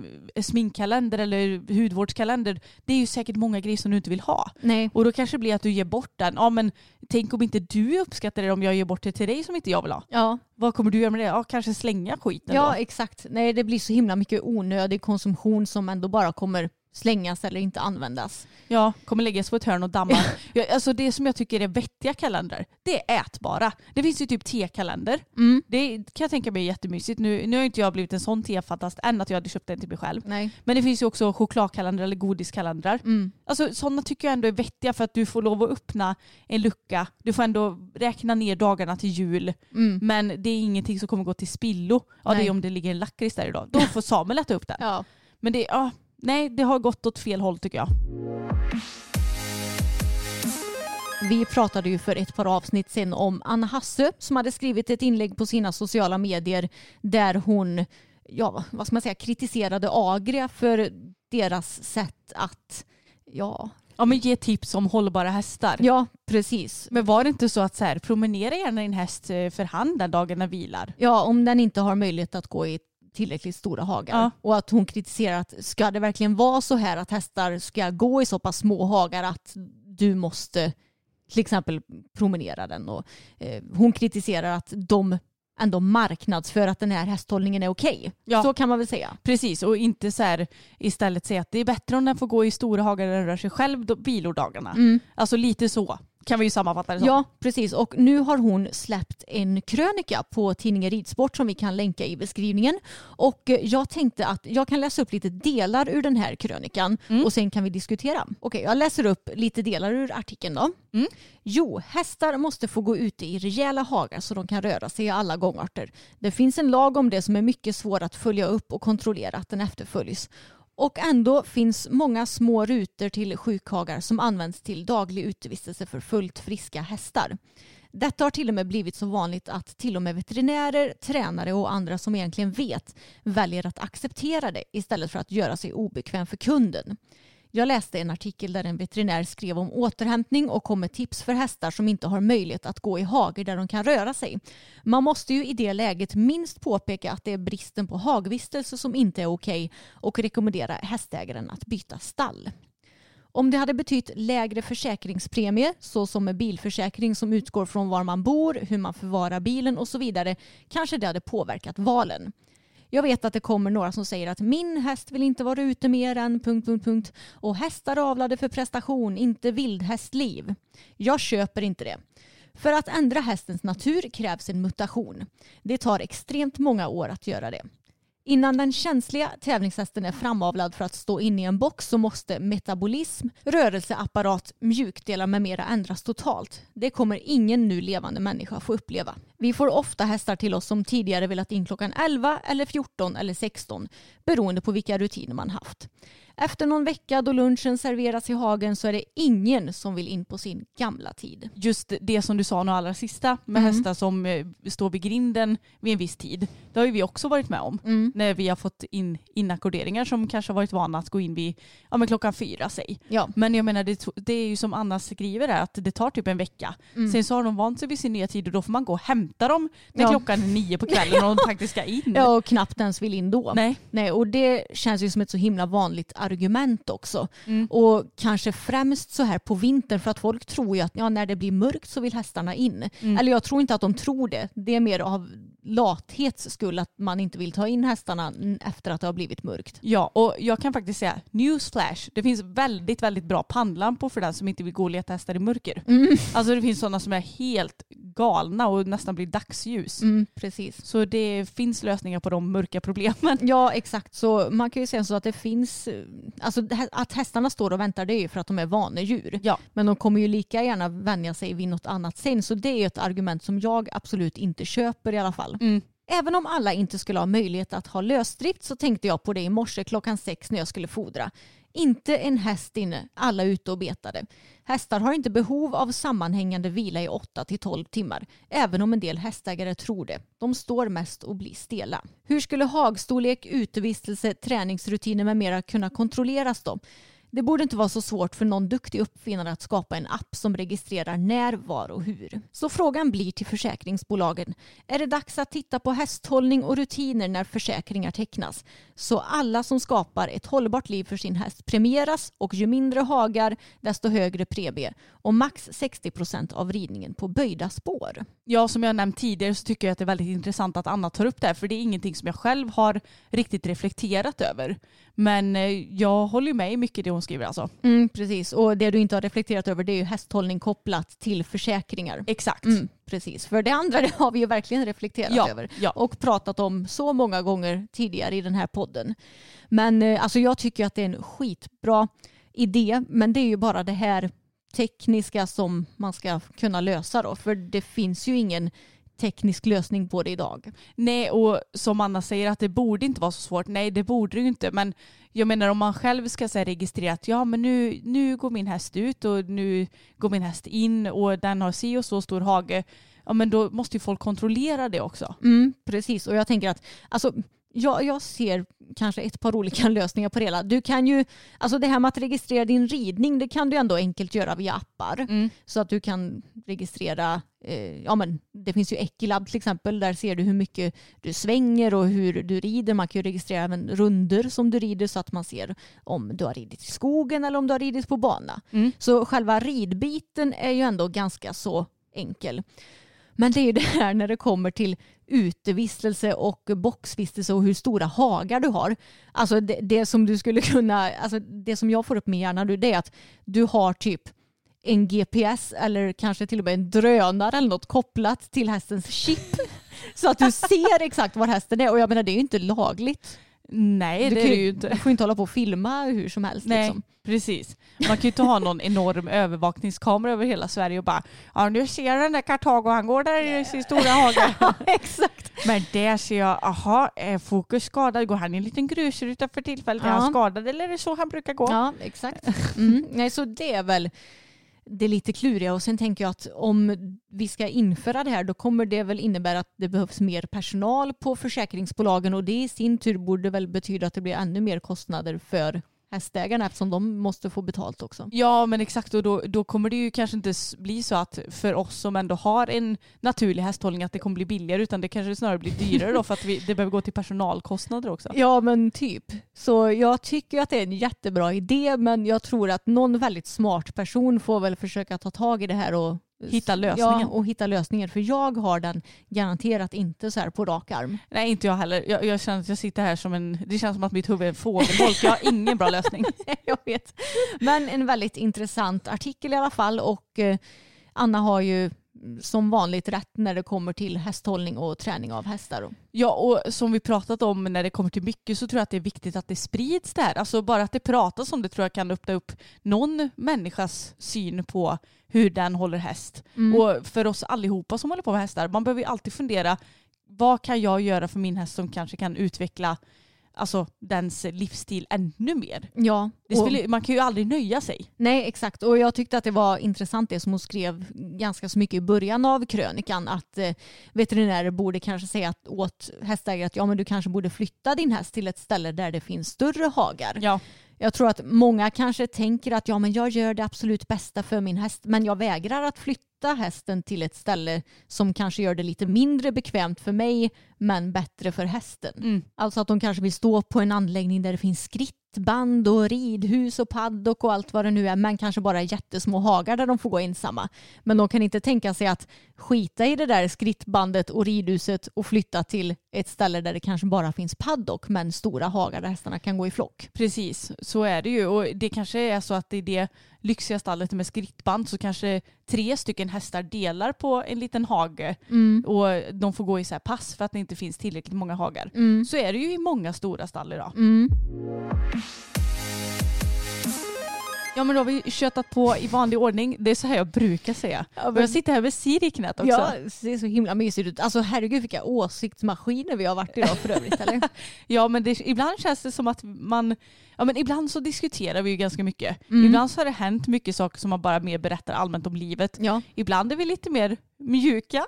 sminkkalender eller hudvårdskalender. Det är ju säkert många grejer som du inte vill ha. Nej. Och då kanske det blir att du ger bort den. Ja men tänk om inte du uppskattar det om jag ger bort det till dig som inte jag vill ha. Ja, Vad kommer du göra med det? Ja kanske slänga skiten ja då. exakt. Nej, det blir så himla mycket onödig konsumtion som ändå bara kommer slängas eller inte användas. Ja, kommer läggas på ett hörn och damma. ja, alltså det som jag tycker är vettiga kalendrar, det är ätbara. Det finns ju typ tekalender. Mm. Det kan jag tänka mig är jättemysigt. Nu, nu har inte jag blivit en sån tefantast än att jag hade köpt den till mig själv. Nej. Men det finns ju också chokladkalendrar eller godiskalendrar. Mm. Alltså sådana tycker jag ändå är vettiga för att du får lov att öppna en lucka. Du får ändå räkna ner dagarna till jul. Mm. Men det är ingenting som kommer gå till spillo. Ja det är om det ligger en lakrits där idag. Då får Samuel äta upp den. Ja. Men det, ja, nej, det har gått åt fel håll tycker jag. Vi pratade ju för ett par avsnitt sen om Anna Hasse som hade skrivit ett inlägg på sina sociala medier där hon ja, vad ska man säga, kritiserade Agria för deras sätt att ja, Ja men ge tips om hållbara hästar. ja precis. Men var det inte så att så här, promenera gärna din häst eh, för hand den dagen den vilar? Ja, om den inte har möjlighet att gå i tillräckligt stora hagar. Ja. Och att hon kritiserar att ska det verkligen vara så här att hästar ska gå i så pass små hagar att du måste till exempel promenera den. Och, eh, hon kritiserar att de ändå marknadsför att den här hästhållningen är okej. Ja. Så kan man väl säga. Precis, och inte så här istället säga att det är bättre om den får gå i stora hagar där den rör sig själv då, vilordagarna. Mm. Alltså lite så Kan vi ju sammanfatta det som. Ja, precis. Och nu har hon släppt en krönika på tidningen Ridsport som vi kan länka i beskrivningen. Och eh, jag tänkte att jag kan läsa upp lite delar ur den här krönikan och sen kan vi diskutera. Okej, jag läser upp lite delar ur artikeln då. Jo, hästar måste få gå ute i rejäla hagar så de kan röra sig i alla gångarter. Det finns en lag om det som är mycket svår att följa upp och kontrollera att den efterföljs. Och ändå finns många små rutor till sjukhagar som används till daglig utevistelse för fullt friska hästar. Detta har till och med blivit så vanligt att till och med veterinärer, tränare och andra som egentligen vet väljer att acceptera det istället för att göra sig obekväm för kunden. Jag läste en artikel där en veterinär skrev om återhämtning och kom med tips för hästar som inte har möjlighet att gå i hager där de kan röra sig. Man måste ju i det läget minst påpeka att det är bristen på hagvistelse som inte är okej och rekommendera hästägaren att byta stall. Om det hade betytt lägre försäkringspremie, såsom med bilförsäkring som utgår från var man bor, hur man förvarar bilen och så vidare, kanske det hade påverkat valen. Jag vet att det kommer några som säger att min häst vill inte vara ute mer än... Punkt, punkt, punkt. Och hästar avlade för prestation, inte vildhästliv. Jag köper inte det. För att ändra hästens natur krävs en mutation. Det tar extremt många år att göra det. Innan den känsliga tävlingshästen är framavlad för att stå inne i en box så måste metabolism, rörelseapparat, mjukdelar med mera ändras totalt. Det kommer ingen nu levande människa få uppleva. Vi får ofta hästar till oss som tidigare velat in klockan 11 eller 14 eller 16 beroende på vilka rutiner man haft. Efter någon vecka då lunchen serveras i hagen så är det ingen som vill in på sin gamla tid. Just det som du sa nu allra sista med Mm. hästar som eh, står vid grinden vid en viss tid. Det har ju vi också varit med om. Mm. När vi har fått in inackorderingar som kanske har varit vana att gå in vid ja, men klockan fyra säg. Ja. Men jag menar det, det är ju som Anna skriver där att det tar typ en vecka. Mm. Sen så har de vant sig vid sin nya tid och då får man gå och hämta dem när Ja. klockan är nio på kvällen och de faktiskt ska in. Ja, och knappt ens vill in då. Nej. Nej, och det känns ju som ett så himla vanligt argument också. Mm. Och kanske främst så här på vintern för att folk tror ju att ja, när det blir mörkt så vill hästarna in. Mm. Eller jag tror inte att de tror det. Det är mer av lathets skull att man inte vill ta in hästarna efter att det har blivit mörkt. Ja, och jag kan faktiskt säga newsflash. Det finns väldigt, väldigt bra pannlampor för den som inte vill gå och leta hästar i mörker. Mm. Alltså det finns sådana som är helt galna och nästan blir dagsljus. Mm, precis. Så det finns lösningar på de mörka problemen. Ja exakt, så man kan ju säga så att det finns, alltså att hästarna står och väntar det är ju för att de är vanedjur. Ja. Men de kommer ju lika gärna vänja sig vid något annat sen så det är ett argument som jag absolut inte köper i alla fall. Mm. Även om alla inte skulle ha möjlighet att ha lösdrift så tänkte jag på det i morse klockan sex när jag skulle fodra. Inte en häst inne, alla ute och betade. Hästar har inte behov av sammanhängande vila i 8 till 12 timmar, även om en del hästägare tror det. De står mest och blir stela. Hur skulle hagstorlek, utevistelse, träningsrutiner med mera kunna kontrolleras då? Det borde inte vara så svårt för någon duktig uppfinnare att skapa en app som registrerar när, var och hur. Så frågan blir till försäkringsbolagen. Är det dags att titta på hästhållning och rutiner när försäkringar tecknas? Så alla som skapar ett hållbart liv för sin häst premieras och ju mindre hagar desto högre premie och max 60 procent av ridningen på böjda spår. Ja, som jag nämnt tidigare så tycker jag att det är väldigt intressant att Anna tar upp det här för det är ingenting som jag själv har riktigt reflekterat över. Men eh, jag håller med i mycket det hon skriver alltså. Mm, precis, och det du inte har reflekterat över det är ju hästhållning kopplat till försäkringar. Exakt. Mm, precis, för det andra det har vi ju verkligen reflekterat Ja, över ja. och pratat om så många gånger tidigare i den här podden. Men eh, alltså jag tycker att det är en skitbra idé, men det är ju bara det här tekniska som man ska kunna lösa då, för det finns ju ingen teknisk lösning på det idag. Nej, och som Anna säger att det borde inte vara så svårt. Nej, det borde det ju inte. Men jag menar om man själv ska säga registrera att ja, men nu, nu går min häst ut och nu går min häst in och den har si och så stor hage. Ja, men då måste ju folk kontrollera det också. Mm, precis, och jag tänker att alltså, jag, jag ser kanske ett par olika lösningar på det hela. Du kan ju, alltså det här med att registrera din ridning, det kan du ändå enkelt göra via appar. Mm. Så att du kan registrera, eh, ja men det finns ju Equilab till exempel, där ser du hur mycket du svänger och hur du rider. Man kan ju registrera även runder som du rider så att man ser om du har ridit i skogen eller om du har ridit på bana. Mm. Så själva ridbiten är ju ändå ganska så enkel. Men det är ju det här när det kommer till utevistelse och boxvistelse och hur stora hagar du har. Alltså det, det som du skulle kunna, alltså det som jag får upp min hjärna nu det är att du har typ en GPS eller kanske till och med en drönare eller något kopplat till hästens chip. så att du ser exakt var hästen är. Och jag menar det är ju inte lagligt. Nej Du, det är det ju inte. du får inte hålla på och filma hur som helst. Nej, Liksom. precis. Man kan ju inte ha någon enorm övervakningskamera över hela Sverige och bara ja nu ser den där Kartago han går där i sin stora hage. Exakt. Men där ser jag, aha, är Fokus skadad? Går han i en liten grusruta för tillfället? Är Ja. han skadad eller är det så han brukar gå? Ja, exakt. Mm. Nej, så det är väl det lite kluriga. Och sen tänker jag att om vi ska införa det här då kommer det väl innebära att det behövs mer personal på försäkringsbolagen. Och det i sin tur borde väl betyda att det blir ännu mer kostnader för hästägarna eftersom de måste få betalt också. Ja men exakt och då, då kommer det ju kanske inte bli så att för oss som ändå har en naturlig hästhållning att det kommer bli billigare utan det kanske snarare blir dyrare då för att vi, det behöver gå till personalkostnader också. Ja men typ. Så jag tycker att det är en jättebra idé men jag tror att någon väldigt smart person får väl försöka ta tag i det här och Hitta lösningen. Ja, och hitta lösningen. För jag har den garanterat inte så här på rak arm. Nej inte jag heller. Jag, jag känner att jag sitter här som en, det känns som att mitt huvud är en fågelholk. Jag har ingen bra lösning. jag vet. Men en väldigt intressant artikel i alla fall och eh, Anna har ju som vanligt rätt när det kommer till hästhållning och träning av hästar. Ja, och som vi pratat om när det kommer till mycket så tror jag att det är viktigt att det sprids där. Alltså bara att det pratas om det tror jag kan öppna upp någon människas syn på hur den håller häst. Mm. Och för oss allihopa som håller på med hästar, man behöver ju alltid fundera vad kan jag göra för min häst som kanske kan utveckla alltså, dens livsstil ännu mer. Ja, spelar, man kan ju aldrig nöja sig. Nej, exakt. Och jag tyckte att det var intressant det som hon skrev ganska så mycket i början av krönikan. Att eh, veterinärer borde kanske säga att, åt hästägare att ja, men du kanske borde flytta din häst till ett ställe där det finns större hagar. Ja. Jag tror att många kanske tänker att ja, men jag gör det absolut bästa för min häst men jag vägrar att flytta hästen till ett ställe som kanske gör det lite mindre bekvämt för mig men bättre för hästen. Mm. Alltså att de kanske vill stå på en anläggning där det finns skrittband och ridhus och paddock och allt vad det nu är men kanske bara jättesmå hagar där de får gå ensamma. Men de kan inte tänka sig att skita i det där skrittbandet och ridhuset och flytta till ett ställe där det kanske bara finns paddock men stora hagar där hästarna kan gå i flock. Precis, så är det ju. Och det kanske är så att det är det lyxiga stallet med skrittband så kanske tre stycken hästar delar på en liten hage Mm. och de får gå i så pass för att det inte finns tillräckligt många hagar. Mm. Så är det ju i många stora stall idag. Mm. Ja men då har vi köttat på i vanlig ordning. Det är så här jag brukar säga. Ja, men- jag sitter här med Siri i knät också. Ja, det ser så himla mysigt ut. Alltså herregud vilka åsiktsmaskiner vi har varit idag för övrigt eller? Ja men det, ibland känns det som att man, ja men ibland så diskuterar vi ju ganska mycket. Mm. Ibland så har det hänt mycket saker som man bara mer berättar allmänt om livet. Ja. Ibland är vi lite mer mjuka.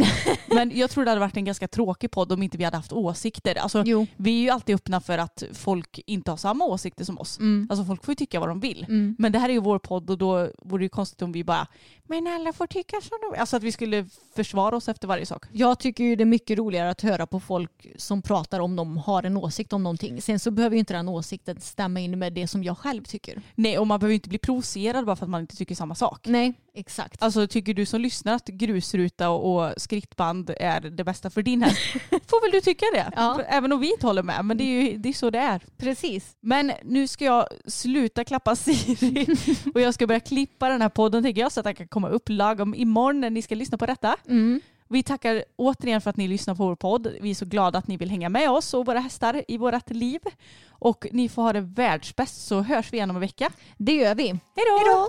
men jag tror det hade varit en ganska tråkig podd om inte vi hade haft åsikter. Alltså, Jo. vi är ju alltid öppna för att folk inte har samma åsikter som oss. Mm. Alltså folk får ju tycka vad de vill. Mm. Men det här är ju vår podd och då vore det ju konstigt om vi bara men alla får tycka som de vill. Alltså att vi skulle försvara oss efter varje sak. Jag tycker ju det är mycket roligare att höra på folk som pratar om de har en åsikt om någonting. Sen så behöver ju inte den åsikten stämma in med det som jag själv tycker. Nej och man behöver inte bli provocerad bara för att man inte tycker samma sak. Nej, exakt. Alltså tycker du som lyssnar att grusruta och och skrittband är det bästa för din häst får väl du tycka det. Ja. Även om vi inte håller med. Men det är ju det är så det är. Precis. Men nu ska jag sluta klappa Siri och jag ska börja klippa den här podden tänker jag så att den kan komma upp lagom imorgon när ni ska lyssna på detta. Mm. Vi tackar återigen för att ni lyssnar på vår podd. Vi är så glada att ni vill hänga med oss och våra hästar i vårt liv. Och ni får ha det världsbäst så hörs vi igen om en vecka. Det gör vi. Hej då!